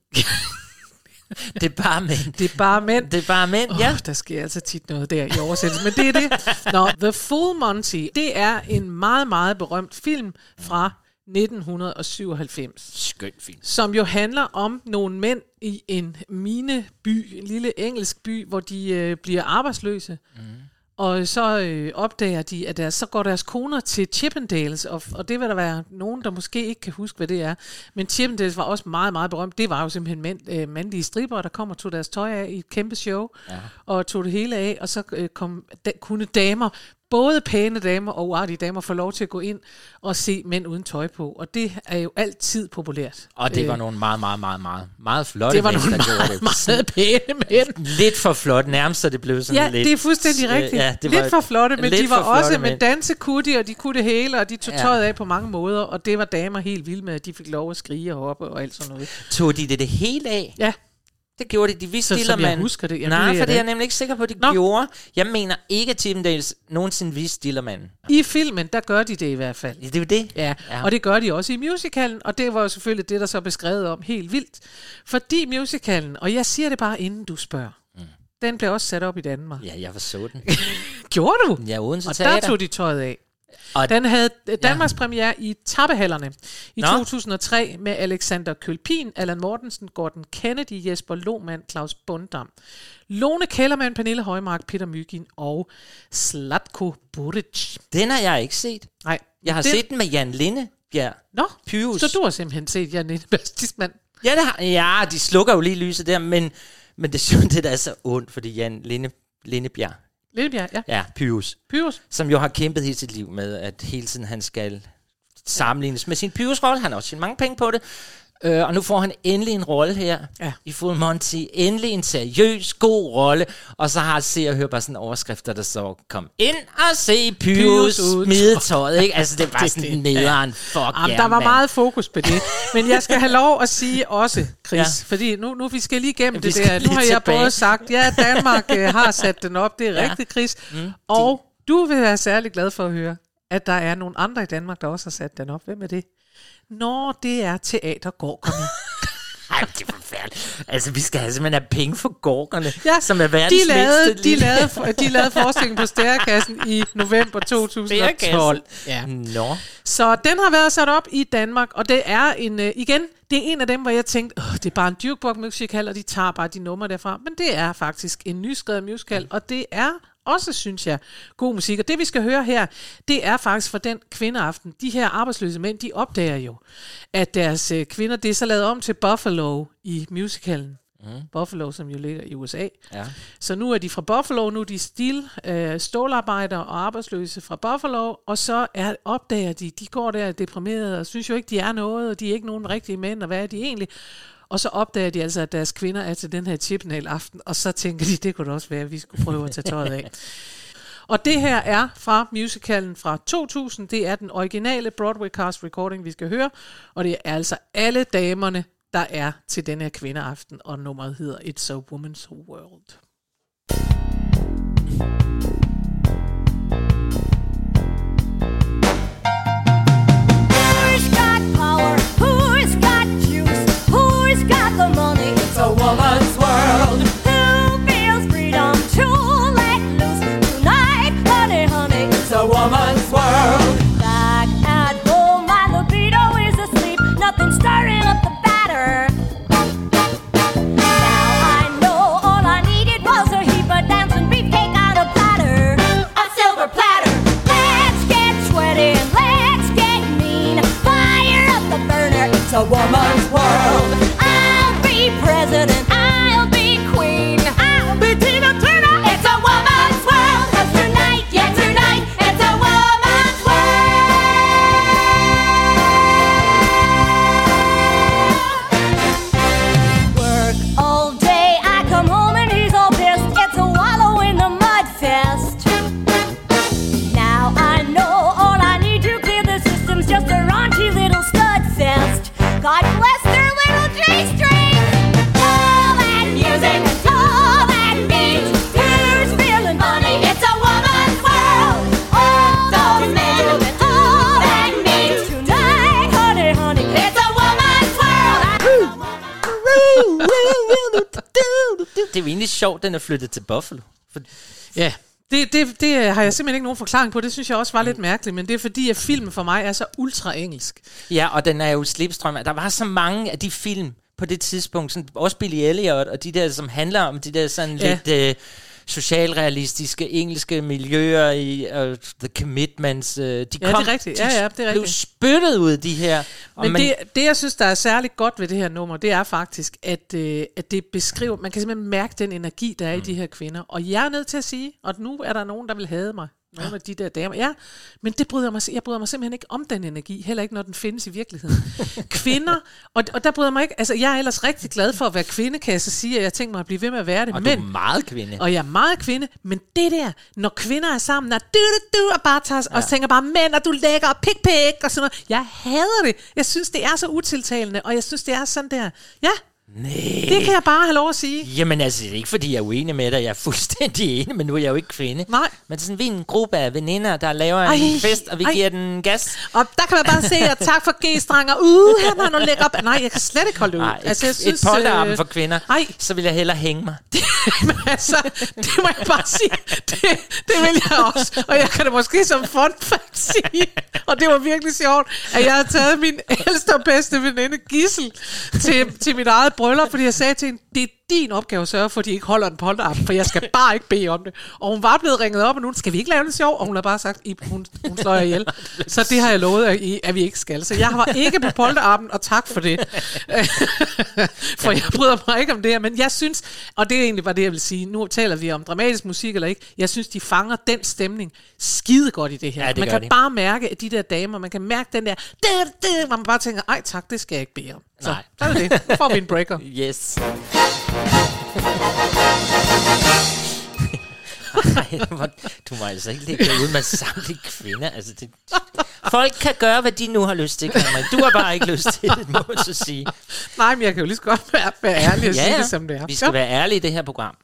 det er bare mænd. Det er bare mænd. Det er bare mænd, oh, ja. Der sker altså tit noget der i oversættelse, men det er det. Nå, The Full Monty, det er en meget, meget berømt film fra 1997. Skøn film. Som jo handler om nogle mænd i en mineby, en lille engelsk by, hvor de øh, bliver arbejdsløse. Mm. Og så øh, opdager de, at deres, så går deres koner til Chippendales, og, og det vil der være nogen, der måske ikke kan huske, hvad det er. Men Chippendales var også meget, meget berømt. Det var jo simpelthen mænd, øh, mandlige striber, der kom og tog deres tøj af i et kæmpe show, Ja. og tog det hele af, og så øh, kom, da, kunne damer, både pæne damer og uartige damer, få lov til at gå ind og se mænd uden tøj på. Og det er jo altid populært. Og det var Øh, nogle meget, meget, meget, meget, meget flotte Det var mænd, nogle der meget, det. meget pæne mænd. Lidt for flot, nærmest så det blev sådan Ja, lidt... det er fuldstændig øh, rigtigt. Ja, Ja, det Lidt var for flotte, men lidt de var også med mænd. danse kunne de, og de kunne det hele, og de tog Ja. tøjet af på mange måder, og det var damer helt vilde med, at de fik lov at skrige og hoppe og alt sådan noget. Tog de det det hele af? Ja. Det gjorde de. De vidste, Så- Dillermand. jeg husker det. Jamen, Nej, det for jeg det er jeg nemlig ikke sikker på, at de Nå. gjorde. Jeg mener ikke, at Chippendales nogensinde viste Dillermand. I filmen, der gør de det i hvert fald. Det er jo det. Ja, Ja. og det gør de også i musicalen, og det var jo selvfølgelig det, der så er beskrevet om helt vildt. Fordi musicalen, og jeg siger det bare inden du spørger, mm. den blev også sat op i Danmark. Ja, jeg så den. Gjorde du? Ja, Odense Og Teater. der tog de tøjet af. Og- Den havde øh, Danmarks premiere i Tappehallerne i Nå. 2003 med Alexander Kølpin, Allan Mortensen, Gordon Kennedy, Jesper Lohmann, Claus Bundam, Lone Kellermann, Pernille Højmark, Peter Mygin og Slatko Buric. Den har jeg ikke set. Nej. Jeg har den, set den med Jan Lindebjerg. Nå, Pyrus. så du har simpelthen set Jan Lindebæstismand. Ja, det har, ja, de slukker jo lige lyset der, men, men det, synes, det er da så ondt, fordi Jan Linde, Lindebjerg, Lindebjerg, ja. ja, Pyrus, Pyrus. som jo har kæmpet hele sit liv med, at hele tiden han skal sammenlignes med sin Pyrus-rolle. Han har også tjent mange penge på det. Øh, og nu får han endelig en rolle her Ja. i Full Monty. Endelig en seriøs, god rolle. Og så har Se og Hør bare sådan overskrifter, der så kom ind og se Pyrus Pyrus ud." smide tøjet. Ikke? Altså, det var Det- sådan det- nederen. Fuck Jamen, ja, der var mand. meget fokus på det. Men jeg skal have lov at sige også, Chris, Ja. ja. fordi nu, nu vi skal lige igennem Ja, vi det der. Nu har jeg tilbage. både sagt, ja, Danmark øh, har sat den op, det er Ja. ja. rigtigt, Chris. Mm, Og du vil være særlig glad for at høre, at der er nogle andre i Danmark, der også har sat den op. Hvem er det? Når det er teatergårderne. Ej, det er forfærdeligt. Altså, vi skal have simpelthen have penge for gorkerne, Ja, som er verdens de lavede, mindste de, lavede, de lavede forestillingen på Stærkassen i november 2012. Ja. Nå. Så den har været sat op i Danmark, og det er en, øh, igen, det er en af dem, hvor jeg tænkte, Åh, det er bare en jukebox musical, og de tager bare de numre derfra. Men det er faktisk en nyskrevet musical, og det er også, synes jeg, god musik. Og det, vi skal høre her, det er faktisk fra den kvindeaften. De her arbejdsløse mænd, de opdager jo, at deres øh, kvinder, det er så lavet om til Buffalo i musicalen. Mm. Buffalo, som jo ligger i USA. Ja. Så nu er de fra Buffalo, nu er de stil, øh, stålarbejdere og arbejdsløse fra Buffalo, og så er, opdager de, de går der deprimerede og synes jo ikke, de er noget, og de er ikke nogen rigtige mænd, og hvad er de egentlig? Og så opdager de altså, at deres kvinder er til den her chipnal aften, og så tænker de, det kunne da også være, at vi skulle prøve at tage tøjet af. Og det her er fra musicalen fra 2000. Det er den originale Broadway cast recording, vi skal høre. Og det er altså alle damerne, der er til den her kvindeaften. Og nummeret hedder It's a Woman's World. Who's It's a woman's world. Sjovt, den er flyttet til Buffalo. For, Ja, det, det, det har jeg simpelthen ikke nogen forklaring på. Det synes jeg også var lidt mærkeligt, men det er fordi, at filmen for mig er så ultra engelsk. ja, og den er jo slipstrøm. Der var så mange af de film på det tidspunkt, sådan, også Billy Elliot, og de der, som handler om de der sådan Ja. lidt... Øh, socialrealistiske engelske miljøer i uh, The Commitments. Uh, de Ja, det er kom, rigtigt. Ja, ja, det er blev rigtigt. spyttet ud, de her. Og Men man- det, det, jeg synes, der er særligt godt ved det her nummer, det er faktisk, at, øh, at det beskriver, man kan simpelthen mærke den energi, der er i de her kvinder. Og jeg er nødt til at sige, og nu er der nogen, der vil hade mig, nogle af de der damer. Ja, men det bryder mig, jeg bryder mig simpelthen ikke om den energi, heller ikke, når den findes i virkeligheden. Kvinder, og, og der bryder mig ikke, altså jeg er ellers rigtig glad for at være kvinde, kan jeg så sige, at jeg tænker mig at blive ved med at være det. og men, du er meget kvinde. og jeg er meget kvinde, men det der, når kvinder er sammen, og du, du, du, og bare tager, ja. og tænker bare, mænd, og du er lækker, og pik, pik, og sådan noget. Jeg hader det. Jeg synes, det er så utiltalende, og jeg synes, det er sådan der, ja, Nej. det kan jeg bare have lov at sige. Jamen altså, det er ikke fordi, jeg er uenig med dig. Jeg er fuldstændig enig, men nu er jeg jo ikke kvinde. Nej. Men det er sådan, vi er en gruppe af veninder, der laver Ej, en fest, og vi ej. giver den gas. Og der kan man bare se, at tak for G-strang, og uh, han har lækker op. Nej, jeg kan slet ikke holde det ud. Et, altså, jeg synes, et polterarmen øh, for kvinder, Ej. så vil jeg hellere hænge mig. Men altså, det må jeg bare sige, det, det vil jeg også. Og jeg kan det måske som fun fact sige, og det var virkelig sjovt, at jeg havde taget min ældste og bedste veninde Gissel til, til mit eget bryllup, fordi jeg sagde til hende, det er din opgave at sørge for, at de ikke holder den polterappen, for jeg skal bare ikke bede om det. Og hun var blevet ringet op, og nu skal vi ikke lave det sjov, og hun har bare sagt, "Ib, hun, hun slår jer ihjel. Så det har jeg lovet, at, I, at vi ikke skal. Så jeg var ikke på polterappen, og tak for det. for jeg bryder mig ikke om det her, men jeg synes, og det er egentlig bare det, jeg vil sige, nu taler vi om dramatisk musik eller ikke, jeg synes, de fanger den stemning skide godt i det her. Ja, det man kan de. bare mærke, at de der damer, man kan mærke den der, det, hvor man bare tænker, ej tak, det skal jeg ikke bede om. Så, Nej. så er det det. Nu får vi en breaker. Yes. Ej, du må altså ikke lægge dig ud med samtlige kvinder. Altså, det, folk kan gøre, hvad de nu har lyst til, Cameron. Du har bare ikke lyst til det, må jeg så sige. Nej, men jeg kan jo lige så godt være, være ærlig og ja, sige det, som det er. Vi skal være ærlige i det her program.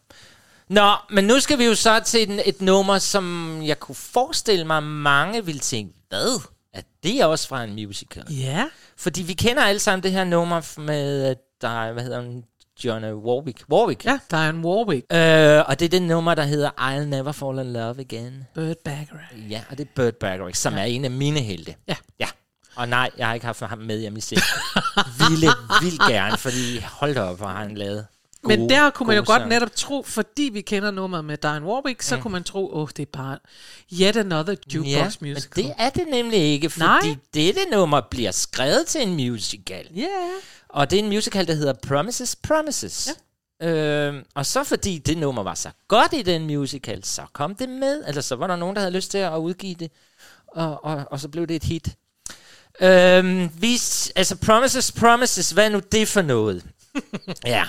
Nå, men nu skal vi jo så til en, et nummer, som jeg kunne forestille mig, mange vil tænke, hvad? Er det også fra en musical? Ja. Fordi vi kender alle sammen det her nummer med, der er, hvad hedder hun, John Warwick. Warwick. Ja, Diane Warwick. Øh, og det er det nummer, der hedder I'll Never Fall in Love Again. Burt Bacharach. Ja, og det er Burt Bacharach, som ja. er en af mine helte. Ja. Ja. Og nej, jeg har ikke haft ham med hjemme i sind. Ville, vildt gerne, fordi hold da op, hvor har han lavet gode, Men der kunne man jo godt netop tro, fordi vi kender nummeret med Diane Warwick, så Mm. kunne man tro, åh, oh, det er bare yet another jukebox Ja, musical. men det er det nemlig ikke, fordi Nej. dette nummer bliver skrevet til en musical. Ja. Og det er en musical, der hedder Promises, Promises. Ja. Øh, og så fordi det nummer var så godt i den musical, så kom det med. Eller så var der nogen, der havde lyst til at udgive det. Og, og, og så blev det et hit. Øh, vi, altså Promises, Promises, hvad er nu det for noget? ja.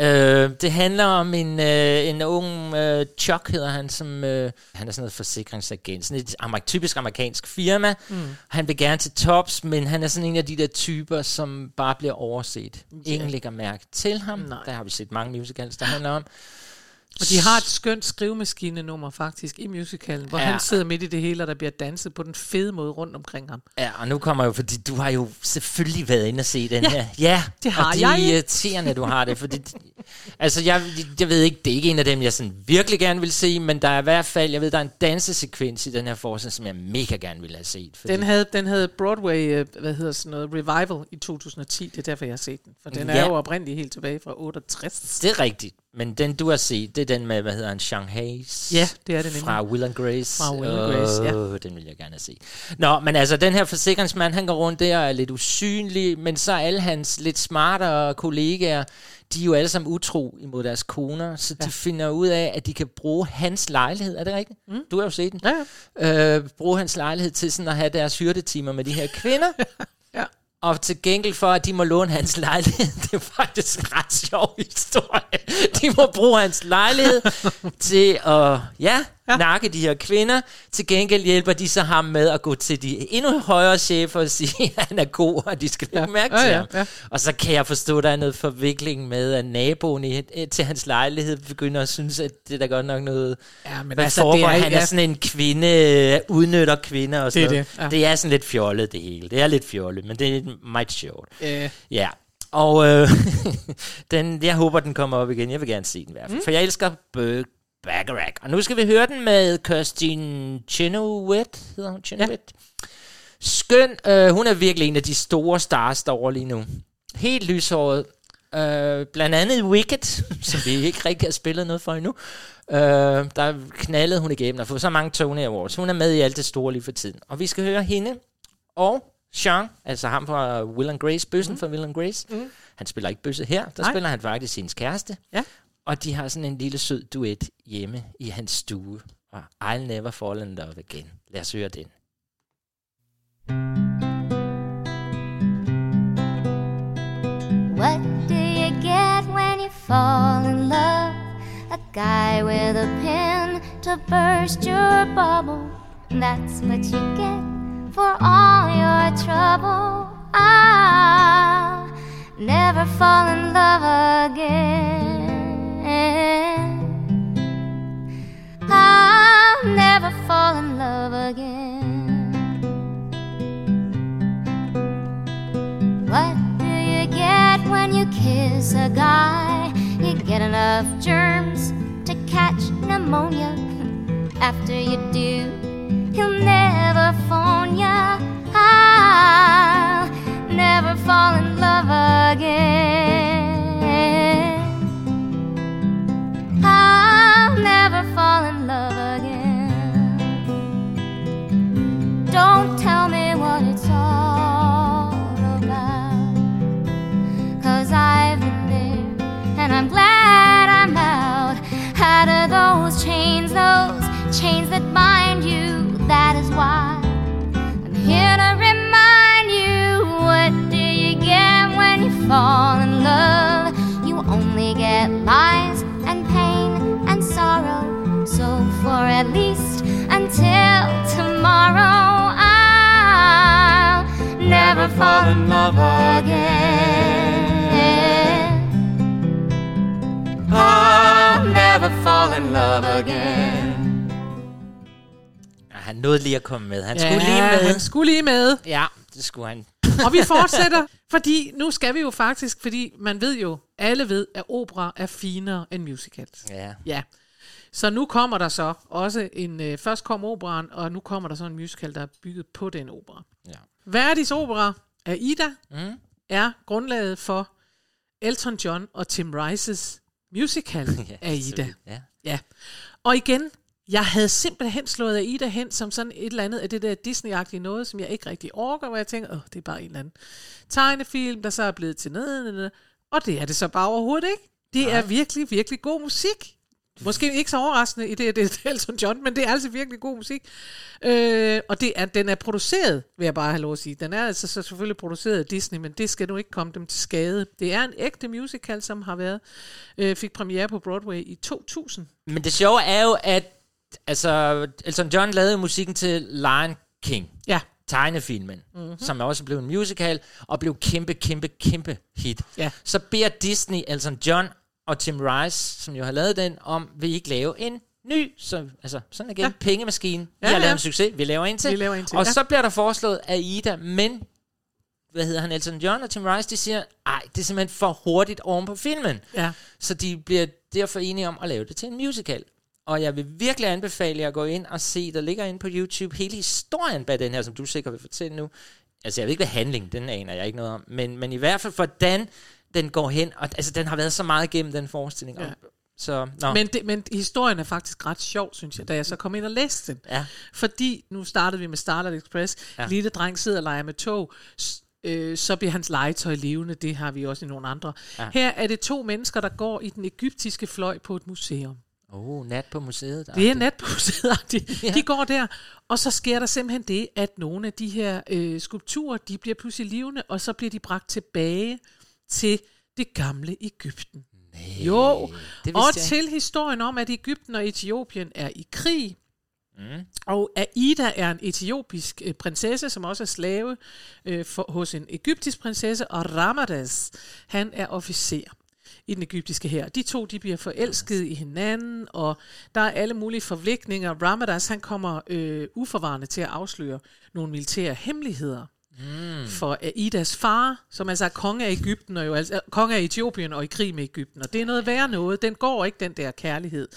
Øh, det handler om en, øh, en ung øh, Chuck, hedder han, som øh, han er sådan noget forsikringsagent. Sådan et amer- typisk amerikansk firma. Mm. Han vil gerne til tops, men han er sådan en af de der typer, som bare bliver overset. Ja. Ingen lægger mærke til ham. Nej. Der har vi set mange musicals, der handler om. Og de har et skønt skrivemaskinenummer faktisk i musicalen, hvor Ja. han sidder midt i det hele, og der bliver danset på den fede måde rundt omkring ham. Ja, og nu kommer jo, fordi du har jo selvfølgelig været inde og se den Ja, her. Ja, det har og det jeg. er irriterende, du har det, fordi... altså, jeg, jeg ved ikke, det er ikke en af dem, jeg sådan virkelig gerne vil se, men der er i hvert fald, jeg ved, der er en dansesekvens i den her forskning, som jeg mega gerne ville have set. Fordi, Den havde, den havde Broadway, øh, hvad hedder sådan noget, revival i 2010, det er derfor, jeg har set den. For den er Ja. jo oprindeligt helt tilbage fra 68. Det er rigtigt, men den du har set, det er den med, hvad hedder han, Shanghai's? Ja, det er nemlig. Fra Will and Grace. Fra Will and Grace, ja. Åh, Den vil jeg gerne se. Nå, men altså, den her forsikringsmand, han går rundt der og er lidt usynlig, men så er alle hans lidt smartere kollegaer, de er jo alle sammen utro imod deres koner, så de finder ud af, at de kan bruge hans lejlighed. Er det rigtigt? Mm. Du har jo set den. Ja, ja. Øh, bruge hans lejlighed til sådan at have deres hyrdetimer med de her kvinder. Og til gengæld for, at de må låne hans lejlighed, det er faktisk en ret sjov historie. De må bruge hans lejlighed til at ja, ja. nakke de her kvinder. Til gengæld hjælper de så ham med at gå til de endnu højere chefer og sige, at han er god, og de skal lægge ja. mærke Ja, til ja, ham. ja. Og så kan jeg forstå, at der er noget forvikling med, at naboen i, til hans lejlighed begynder at synes, at det er da godt nok noget... Ja, men altså, foregår? det er- han er ja. sådan en kvinde, udnytter kvinder og sådan Det er noget. det, ja. det er sådan lidt fjollet, det hele. Det er lidt fjollet, men det er meget sjovt. Ja. Ja, og øh, den, jeg håber, den kommer op igen. Jeg vil gerne se den i hvert fald, mm. for jeg elsker Burt Bacharach. Og nu skal vi høre den med Kirsten Chenoweth, hedder hun Chenoweth? Ja. Skøn. Øh, hun er virkelig en af de store stars derovre lige nu. Helt lyshåret. Øh, blandt andet Wicked, som vi ikke rigtig har spillet noget for endnu. Øh, der knaldede hun igennem og fået så mange Tony Awards. Hun er med i alt det store lige for tiden. Og vi skal høre hende og Sean, altså ham fra Will and Grace, bøssen mm. fra Will and Grace. Mm. Han spiller ikke bøsse her, der Nej. Spiller han faktisk hendes kæreste. Ja. Og de har sådan en lille sød duet hjemme i hans stue. Og I'll never fall in love again. Lad os høre den. What do you get when you fall in love? A guy with a pen to burst your bubble. That's what you get for all your trouble. I'll never fall in love again. Eh, I'll never fall in love again. What do you get when you kiss a guy? You get enough germs to catch pneumonia. After you do, he'll never phone ya. I'll never fall in love again. I'll never fall in love again. Don't tell me what it's all about. Cause I've been there and I'm glad I'm out. Out of those chains, those chains that bind you, that is why I'm here to remind you what do you get when you fall. For at least until tomorrow, I'll never fall in love again. I'll never fall in love again. Ah, Han nåede lige at komme med. Han Ja, skulle lige med. han skulle lige med. Ja, det skulle han. Og vi fortsætter, fordi nu skal vi jo faktisk, fordi man ved jo, alle ved, at opera er finere end musicals. Ja. Ja. Så nu kommer der så også en, øh, først kom operan, og nu kommer der så en musical, der er bygget på den opera. Ja. Verdis opera Aida Mm. er grundlaget for Elton John og Tim Rice's musical Ja, selvfølgelig. Ja. ja. Og igen, jeg havde simpelthen slået Aida hen som sådan et eller andet af det der Disney-agtige noget, som jeg ikke rigtig orker, hvor jeg tænker, åh, det er bare en eller anden tegnefilm, der så er blevet til noget, og det er det så bare overhovedet ikke. Det er virkelig, virkelig god musik. Måske ikke så overraskende i det, at det er Elton John, men det er altså virkelig god musik. Øh, og det er, den er produceret, vil jeg bare have lov at sige. Den er altså så selvfølgelig produceret af Disney, men det skal nu ikke komme dem til skade. Det er en ægte musical, som har været øh, fik premiere på Broadway i 2000. Men det sjove er jo, at altså, Elton John lavede musikken til Lion King. Ja. Tegnefilmen, Mhm. mm-hmm. som også blev en musical, og blev kæmpe, kæmpe, kæmpe hit. Ja. Så beder Disney, Elton John og Tim Rice, som jo har lavet den, om vil I ikke lave en ny, så, altså sådan igen, ja. pengemaskine. Vi Ja, har lavet ja. en succes, vi laver en til. Vi laver en til, og ja. så bliver der foreslået af Ida, men hvad hedder han, Elton John og Tim Rice, de siger, ej, det er simpelthen for hurtigt oven på filmen. Ja. Så de bliver derfor enige om at lave det til en musical. Og jeg vil virkelig anbefale jer at gå ind og se, der ligger inde på YouTube, hele historien bag den her, som du sikkert vil fortælle nu. Altså, jeg ved ikke, hvad handling, den aner jeg ikke noget om. Men, men i hvert fald, hvordan den går hen. Og, altså, den har været så meget igennem den forestilling. Ja. Så, nå. Men, det, men historien er faktisk ret sjov, synes jeg, da jeg så kom ind og læste den. Ja. Fordi nu startede vi med Starlight Express. Ja. Lille dreng sidder og leger med tog. Øh, så bliver hans legetøj levende. Det har vi også i nogle andre. Ja. Her er det to mennesker, der går i den egyptiske fløj på et museum. Oh, nat på museet. Det er nat på museet. De, ja. de går der, og så sker der simpelthen det, at nogle af de her øh, skulpturer, de bliver pludselig levende, og så bliver de bragt tilbage til det gamle Ægypten. Nej, jo, det og jeg til historien om, at Ægypten og Etiopien er i krig, Mm. og Aida er en etiopisk øh, prinsesse, som også er slave øh, for, hos en egyptisk prinsesse, og Ramadas, han er officer i den egyptiske her. De to, de bliver forelsket i hinanden, og der er alle mulige forviklinger. Ramadas, han kommer øh, uforvarende til at afsløre nogle militære hemmeligheder Mm. for Aidas far, som altså er konge af Ægypten, og jo altså, konge af Etiopien og i krig med Ægypten. Og det er noget værre noget. Den går ikke, den der kærlighed.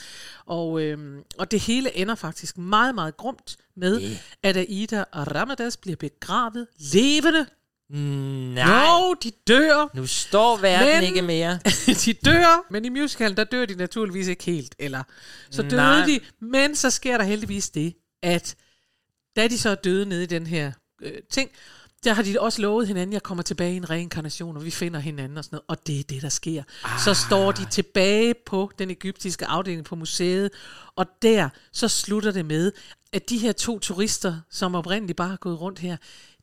Og, øhm, og det hele ender faktisk meget, meget grumt med, Yeah. at Aida og Ramadas bliver begravet levende. Nej. Jo, de dør. Nu står verden Men- ikke mere. de dør, men i musicalen, der dør de naturligvis ikke helt. Eller, så døde Nej. de, men så sker der heldigvis det, at da de så er døde nede i den her øh, ting, der har de også lovet hinanden, jeg kommer tilbage i en reinkarnation, og vi finder hinanden og sådan noget. Og det er det, der sker. Ah. Så står de tilbage på den egyptiske afdeling på museet, og der så slutter det med, at de her to turister, som oprindeligt bare har gået rundt her,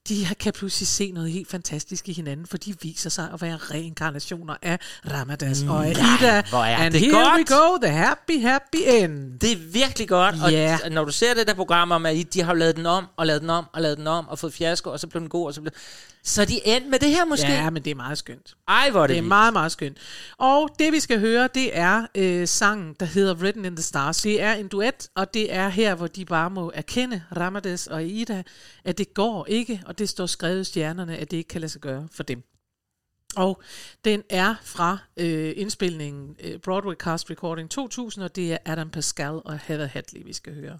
de kan pludselig se noget helt fantastisk i hinanden, for de viser sig at være reinkarnationer af Ramadas og Aida. hvor er And det here godt. we go, the happy, happy end. Det er virkelig godt, og t- når du ser det der program om, at de har lavet den om, og lavet den om, og lavet den om, og fået fiasko, og så blev den god, og så blev... Så de endt med det her måske? Ja, men det er meget skønt. Ej, hvor er det, Det er vildt. meget, meget skønt. Og det vi skal høre, det er øh, sangen, der hedder Written in the Stars. Det er en duet, og det er her, hvor de bare må erkende, Ramades og Ida, at det går ikke, og det står skrevet i stjernerne, at det ikke kan lade sig gøre for dem. Og den er fra øh, indspilningen øh, Broadway Cast Recording 2000, og det er Adam Pascal og Heather Hadley, vi skal høre.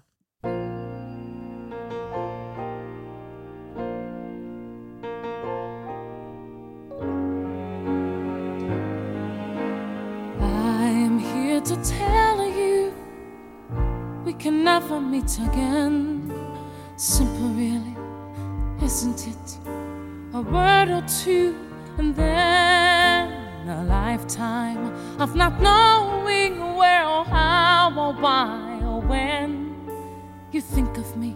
I'm here to tell you we can never meet again. Simple, really, isn't it? A word or two, and then a lifetime of not knowing where or how or why or when you think of me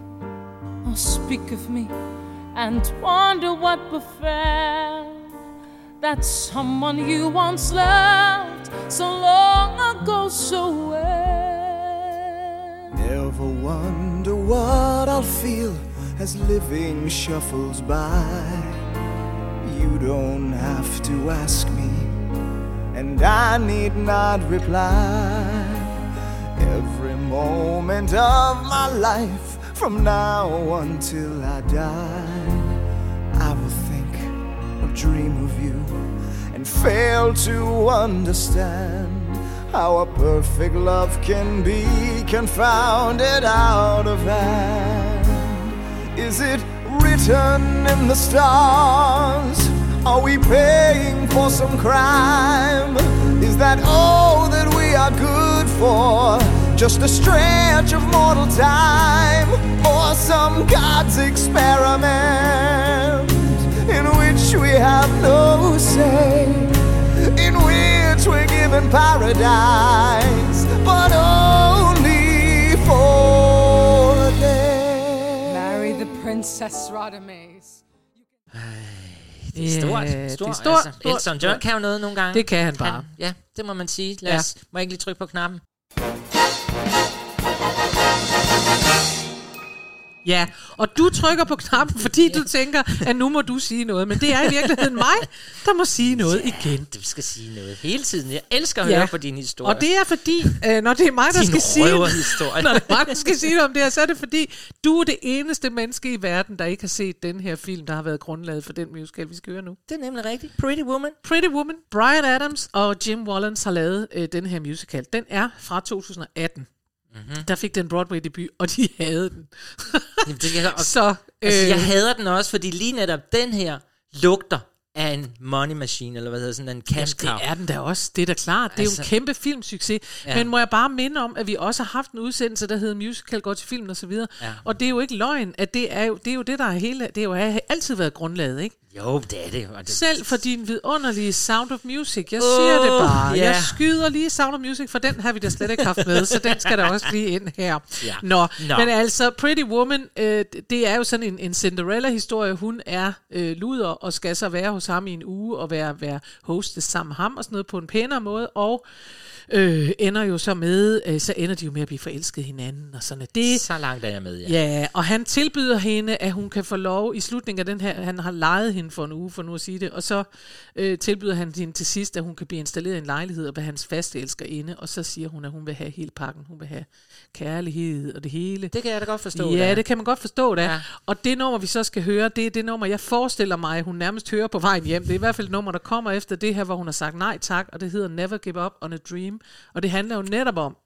or speak of me and wonder what befell that someone you once loved so long ago so well. Never wonder what I'll feel as living shuffles by. You don't have to ask me, and I need not reply. Every moment of my life, from now until I die, I will think or dream of you and fail to understand how a perfect love can be confounded out of hand. Is it written in the stars? Are we paying for some crime? Is that all that we are good for? Just a stretch of mortal time? Or some God's experiment in which we have no say? In which we're given paradise, but only the Princess Radames. Det er stort. Ja, stort. det er stort, Altså, stort, Elton John kan jo noget nogle gange. Det kan han bare. ja, det må man sige. Lad Ja. os, må jeg ikke lige trykke på knappen? Ja, og du trykker på knappen, fordi du tænker, at nu må du sige noget. Men det er i virkeligheden mig, der må sige noget igen. Du skal sige noget hele tiden. Jeg elsker at høre på din historie. Og det er fordi, øh, når det er mig, der Din skal sige når det er mig, der skal sige noget om det her, så er det fordi, du er det eneste menneske i verden, der ikke har set den her film, der har været grundlaget for den musical, vi skal høre nu. Det er nemlig rigtigt. Pretty Woman. Pretty Woman. Brian Adams og Jim Wallens har lavet øh, den her musical. Den er fra 2018. Mm-hmm. Der fik den Broadway-debut, og de havde den. Jamen, det kan, og, Så, altså, øh, jeg hader den også, fordi lige netop den her lugter af en money machine, eller hvad hedder sådan en cash cow. Det er den da også, det er da klart. Det er Altså- jo en kæmpe filmsucces. Ja. Men må jeg bare minde om, at vi også har haft en udsendelse, der hedder Musical går til film og så videre. Ja. Og det er jo ikke løgn, at det er jo det, er jo det der er hele... Det er jo har altid været grundlaget, ikke? Jo, det er det. Og det Selv for din vidunderlige Sound of Music. Jeg Åh, siger det bare. ja. Jeg skyder lige Sound of Music, for den har vi da slet ikke haft med, så den skal der også lige ind her. Ja. Nå, Nå. men altså Pretty Woman, øh, det er jo sådan en, en Cinderella-historie. Hun er øh, luder og skal så være hos ham i en uge og være, være hostes sammen med ham og sådan noget på en pænere måde. Og øh, ender jo så med, øh, så ender de jo med at blive forelsket hinanden og sådan noget. Det, Så langt er jeg med, ja. Ja, og han tilbyder hende, at hun kan få lov i slutningen af den her, han har lejet hende for en uge, for nu at sige det, og så øh, tilbyder han hende til sidst, at hun kan blive installeret i en lejlighed og være hans faste elskerinde, og så siger hun, at hun vil have hele pakken, hun vil have kærlighed og det hele. Det kan jeg da godt forstå. Ja, da. det kan man godt forstå da. Ja. Og det nummer, vi så skal høre, det er det nummer, jeg forestiller mig, hun nærmest hører på vejen hjem. Det er i hvert fald et nummer, der kommer efter det her, hvor hun har sagt nej tak, og det hedder Never Give Up on a Dream. Og det handler jo netop om,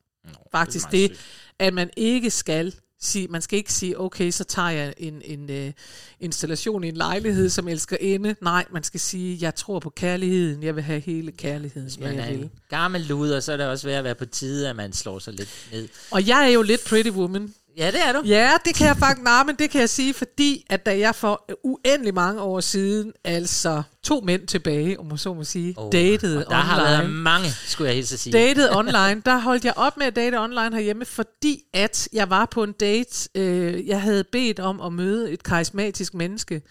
faktisk det, det at man ikke skal sige, man skal ikke sige, okay, så tager jeg en, en uh, installation i en lejlighed, som elsker inde. Nej, man skal sige, jeg tror på kærligheden, jeg vil have hele kærligheden, ja, man er en gammel luder, så er det også ved at være på tide, at man slår sig lidt ned. Og jeg er jo lidt pretty woman. Ja, det er du. Ja, det kan jeg faktisk, nej, men det kan jeg sige, fordi at da jeg for uendelig mange år siden, altså to mænd tilbage, om man så må sige, Oh, datede og der online. har været mange, skulle jeg helt sige. Datet online, der holdt jeg op med at date online herhjemme, fordi at jeg var på en date. Øh, jeg havde bedt om at møde et karismatisk menneske,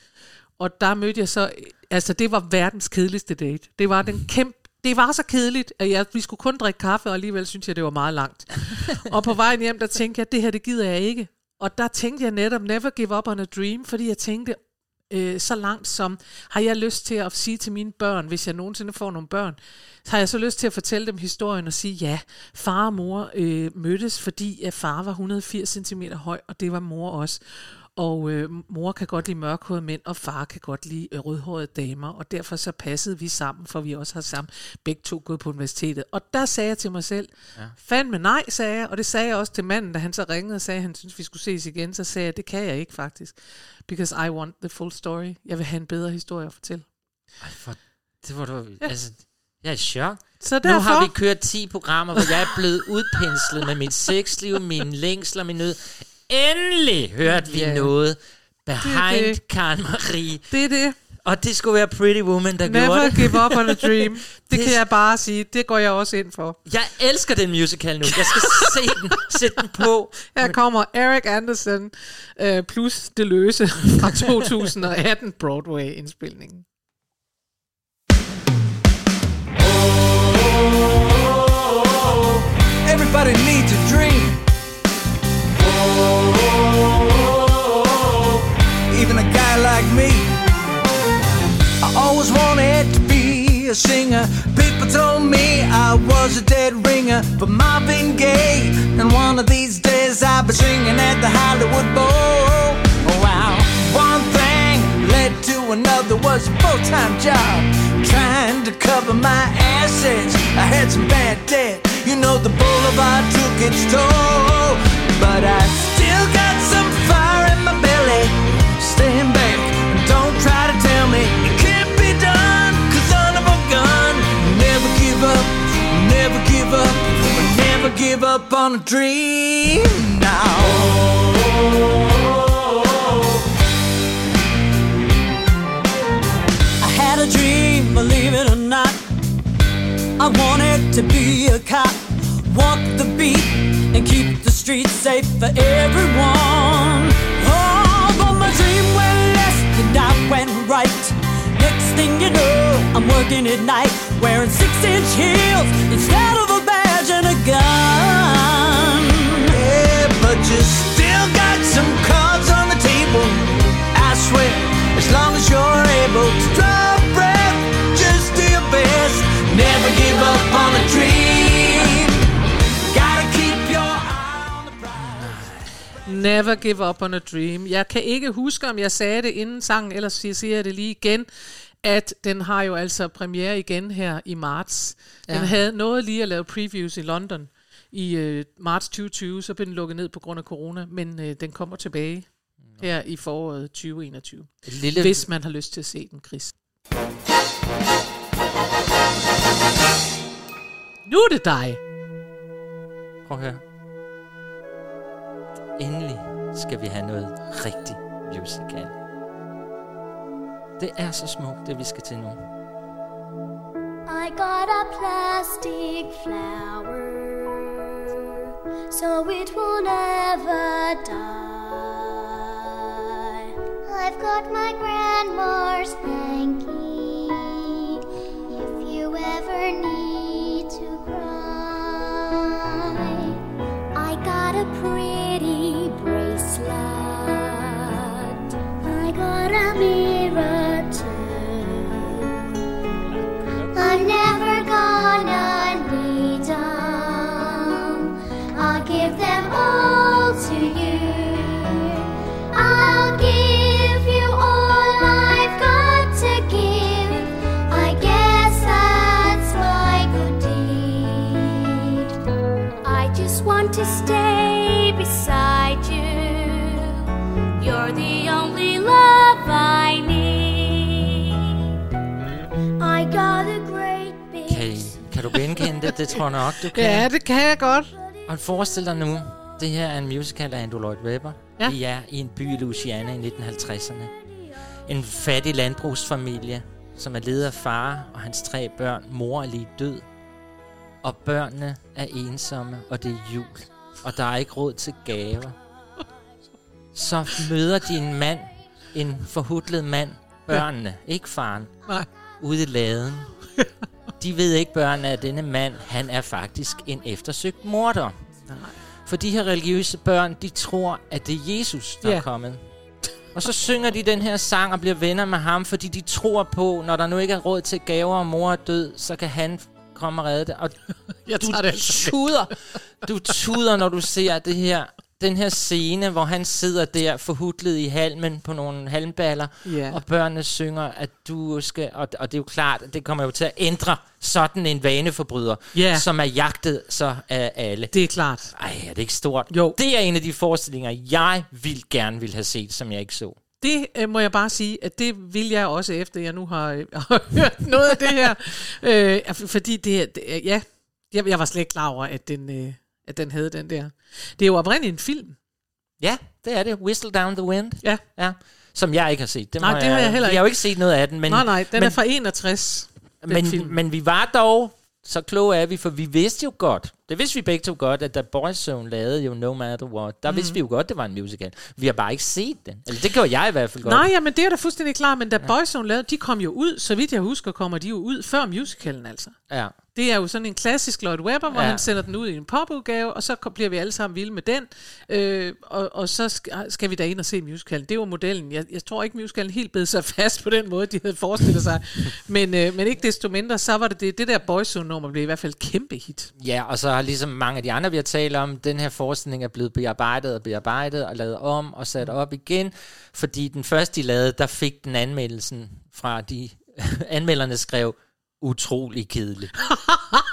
og der mødte jeg så, altså det var verdens kedeligste date. Det var den kæmpe det var så kedeligt, at jeg, vi skulle kun drikke kaffe, og alligevel synes jeg, det var meget langt. og på vejen hjem, der tænkte jeg, det her, det gider jeg ikke. Og der tænkte jeg netop, never give up on a dream, fordi jeg tænkte, øh, så langt som, har jeg lyst til at sige til mine børn, hvis jeg nogensinde får nogle børn, så har jeg så lyst til at fortælle dem historien og sige, ja, far og mor øh, mødtes, fordi at far var 180 cm høj, og det var mor også. Og øh, mor kan godt lide mørkhårede mænd, og far kan godt lide øh, rødhårede damer, og derfor så passede vi sammen, for vi også har sammen begge to gået på universitetet. Og der sagde jeg til mig selv, Ja. fandme nej, sagde jeg, og det sagde jeg også til manden, da han så ringede og sagde, at han synes, vi skulle ses igen, så sagde jeg, det kan jeg ikke faktisk, because I want the full story. Jeg vil have en bedre historie at fortælle. Ej, for, det var du, ja. altså, jeg er i chok. Så Nu har derfor- vi kørt 10 programmer, hvor jeg er blevet udpenslet med mit sexliv, mine længsler, min nød. Endelig hørte vi Ja. noget Det behind det. Karen Marie. Det er det. Og det skulle være Pretty Woman, der Never gjorde det. give up on a dream. Det, Det- kan jeg bare sige. Det går jeg også ind for. Jeg elsker den musical nu. Jeg skal se den. Sæt den på. Her kommer Eric Anderson øh, plus det løse fra 2018 Broadway-indspilningen. Singer. People told me I was a dead ringer for Marvin Gaye. And one of these days I'll be singing at the Hollywood Bowl. Oh, wow. One thing led to another was a full-time job. Trying to cover my assets. I had some bad debt. You know the boulevard took its toll. But I still got some fire in my belly. Stand back and don't try to tell me give up, never give up on a dream now. I had a dream, believe it or not. I wanted to be a cop, walk the beat, and keep the streets safe for everyone. Oh, but my dream went left and I went right. Next thing you know, I'm working at night, wearing six inch heels instead of a badge and a gun. Yeah, but you still got some cards on the table. I swear, as long as you're able to draw breath, just do your best. Never give up on a dream. Gotta keep your eye on the prize. Never give up on a dream. Jeg kan ikke huske, om jeg sagde det inden sangen, ellers siger jeg det lige igen, at den har jo altså premiere igen her i marts. Den Ja. havde noget lige at lave previews i London i øh, marts 2020, så blev den lukket ned på grund af corona, men øh, den kommer tilbage her i foråret 2021. Et lille- Hvis man har lyst til at se den, Chris. Nu er det dig. Prøv høre. Endelig skal vi have noget rigtig musical. Det er så smukt, det vi skal til nu. I got a plastic flower so it will never die. I've got my grandma's hanky if you ever need to cry. I got a pretty det? Tror jeg nok, du kan. Ja, det kan jeg godt. Og forestil dig nu, det her er en musical af Andrew Lloyd Webber. Ja. Vi er i en by i Louisiana i 1950'erne. En fattig landbrugsfamilie, som er ledet af far og hans tre børn. Mor er lige død. Og børnene er ensomme, og det er jul. Og der er ikke råd til gaver. Så møder de en mand, en forhudlet mand, børnene, ikke faren, Nej. ude i laden. De ved ikke, børnene, at denne mand, han er faktisk en eftersøgt morder. Nej. For de her religiøse børn, de tror, at det er Jesus, der Ja. er kommet. Og så synger de den her sang og bliver venner med ham, fordi de tror på, når der nu ikke er råd til gaver og mor er død, så kan han komme og redde det. Og Jeg du tager det altså. tuder, du tuder, når du ser det her, den her scene, hvor han sidder der forhudlet i halmen på nogle halmballer, Ja. og børnene synger, at du skal... Og, og det er jo klart, at det kommer jo til at ændre sådan en vaneforbryder, Ja. som er jagtet så af alle. Det er klart. Ej, er det ikke stort? Jo. Det er en af de forestillinger, jeg vil gerne vil have set, som jeg ikke så. Det øh, må jeg bare sige, at det vil jeg også, efter jeg nu har, øh, har hørt noget af det her. Øh, fordi det, det ja, jeg, jeg var slet ikke klar over, at den, øh, at den havde den der. Det er jo oprindeligt en film. Ja, det er det. Whistle Down the Wind. Ja. ja. Som jeg ikke har set. Det Nej, det har jeg heller Jeg har jo ikke. ikke set noget af den. Men, nej, nej, den men, er fra 61. Den men, film. men vi var dog, så kloge er vi, for vi vidste jo godt, det vidste vi begge to godt, at da Boyzone lavede jo No Matter What, der mm. vidste vi jo godt, det var en musical. Vi har bare ikke set den. Eller det gjorde jeg i hvert fald godt. Nej, ja, men det er da fuldstændig klart, men da ja. Boyzone lavede, de kom jo ud, så vidt jeg husker, kommer de jo ud før musicalen altså. Ja. Det er jo sådan en klassisk Lloyd Webber, hvor Ja. han sender den ud i en popudgave, og så bliver vi alle sammen vilde med den, øh, og, og så skal, vi da ind og se musicalen. Det var modellen. Jeg, jeg tror ikke, musicalen helt bed sig fast på den måde, de havde forestillet sig. men, øh, men ikke desto mindre, så var det det, det der Boyzone-nummer blev i hvert fald kæmpe hit. Ja, og så har ligesom mange af de andre, vi har talt om, den her forestilling er blevet bearbejdet og bearbejdet og lavet om og sat op igen, fordi den første, de lavede, der fik den anmeldelsen fra de anmelderne skrev, utrolig kedelig.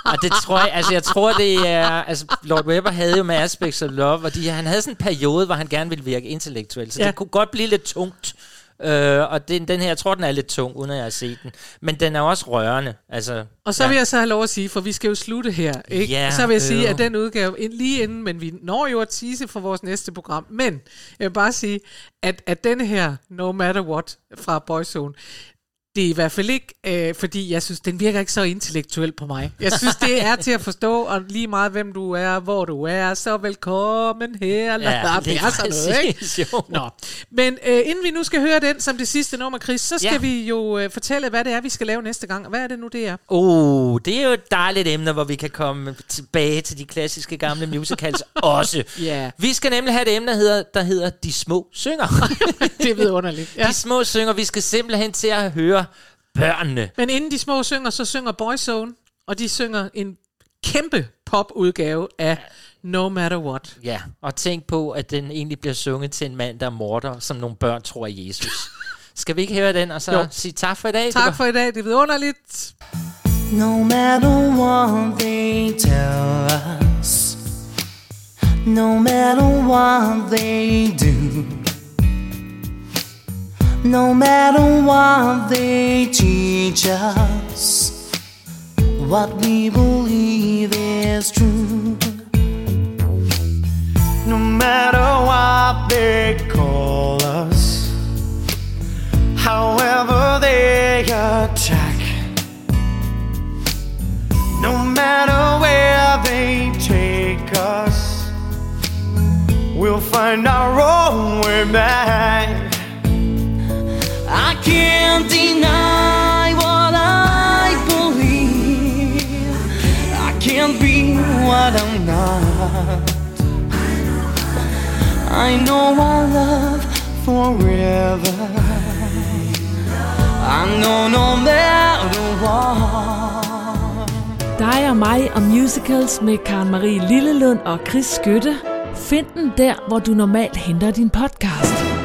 og det tror jeg, altså jeg tror det er, altså Lord Webber havde jo med Aspects of Love, og de, han havde sådan en periode, hvor han gerne ville virke intellektuel, så. Ja. det kunne godt blive lidt tungt. Øh, og den, den her, jeg tror, den er lidt tung, uden at jeg har set den. Men den er også rørende. Altså, Og så ja. vil jeg så have lov at sige, for vi skal jo slutte her, ikke? Ja, så vil jeg sige, øv. at den udgave, lige inden, men vi når jo at tease for vores næste program, men jeg vil bare sige, at, at denne her No Matter What fra Boyzone, det er i hvert fald ikke, øh, fordi jeg synes, den virker ikke så intellektuel på mig. Jeg synes, det er til at forstå, og lige meget hvem du er, hvor du er, så velkommen her. Ja, Ja, det er sådan noget, ikke? jo. Nå. Men øh, inden vi nu skal høre den som det sidste nummer, Chris, så skal Ja. vi jo øh, fortælle, hvad det er, vi skal lave næste gang. Hvad er det nu, det er? Oh, det er jo et dejligt emne, hvor vi kan komme tilbage til de klassiske gamle musicals også. Ja. Vi skal nemlig have et emne, der hedder, der hedder De Små Synger. det er vidunderligt. Ja. De Små Synger, vi skal simpelthen til at høre børnene. Men inden de små synger, så synger Boyzone, og de synger en kæmpe popudgave af No Matter What. Ja, og tænk på, at den egentlig bliver sunget til en mand, der er morder, som nogle børn tror er Jesus. Skal vi ikke høre den, og så Jo. sige tak for i dag? Tak for i dag, det er vidunderligt. No matter what they tell us, no matter what they do, no matter what they teach us, what we believe is true. No matter what they call us, however they attack, no matter where they take us, we'll find our own way back. I can't deny what I believe. I can't be what I'm not. I know I love forever. I know no matter what. Dig og mig og musicals med Karen Marie Lillelund og Chris Skytte. Find den der, hvor du normalt henter din podcast.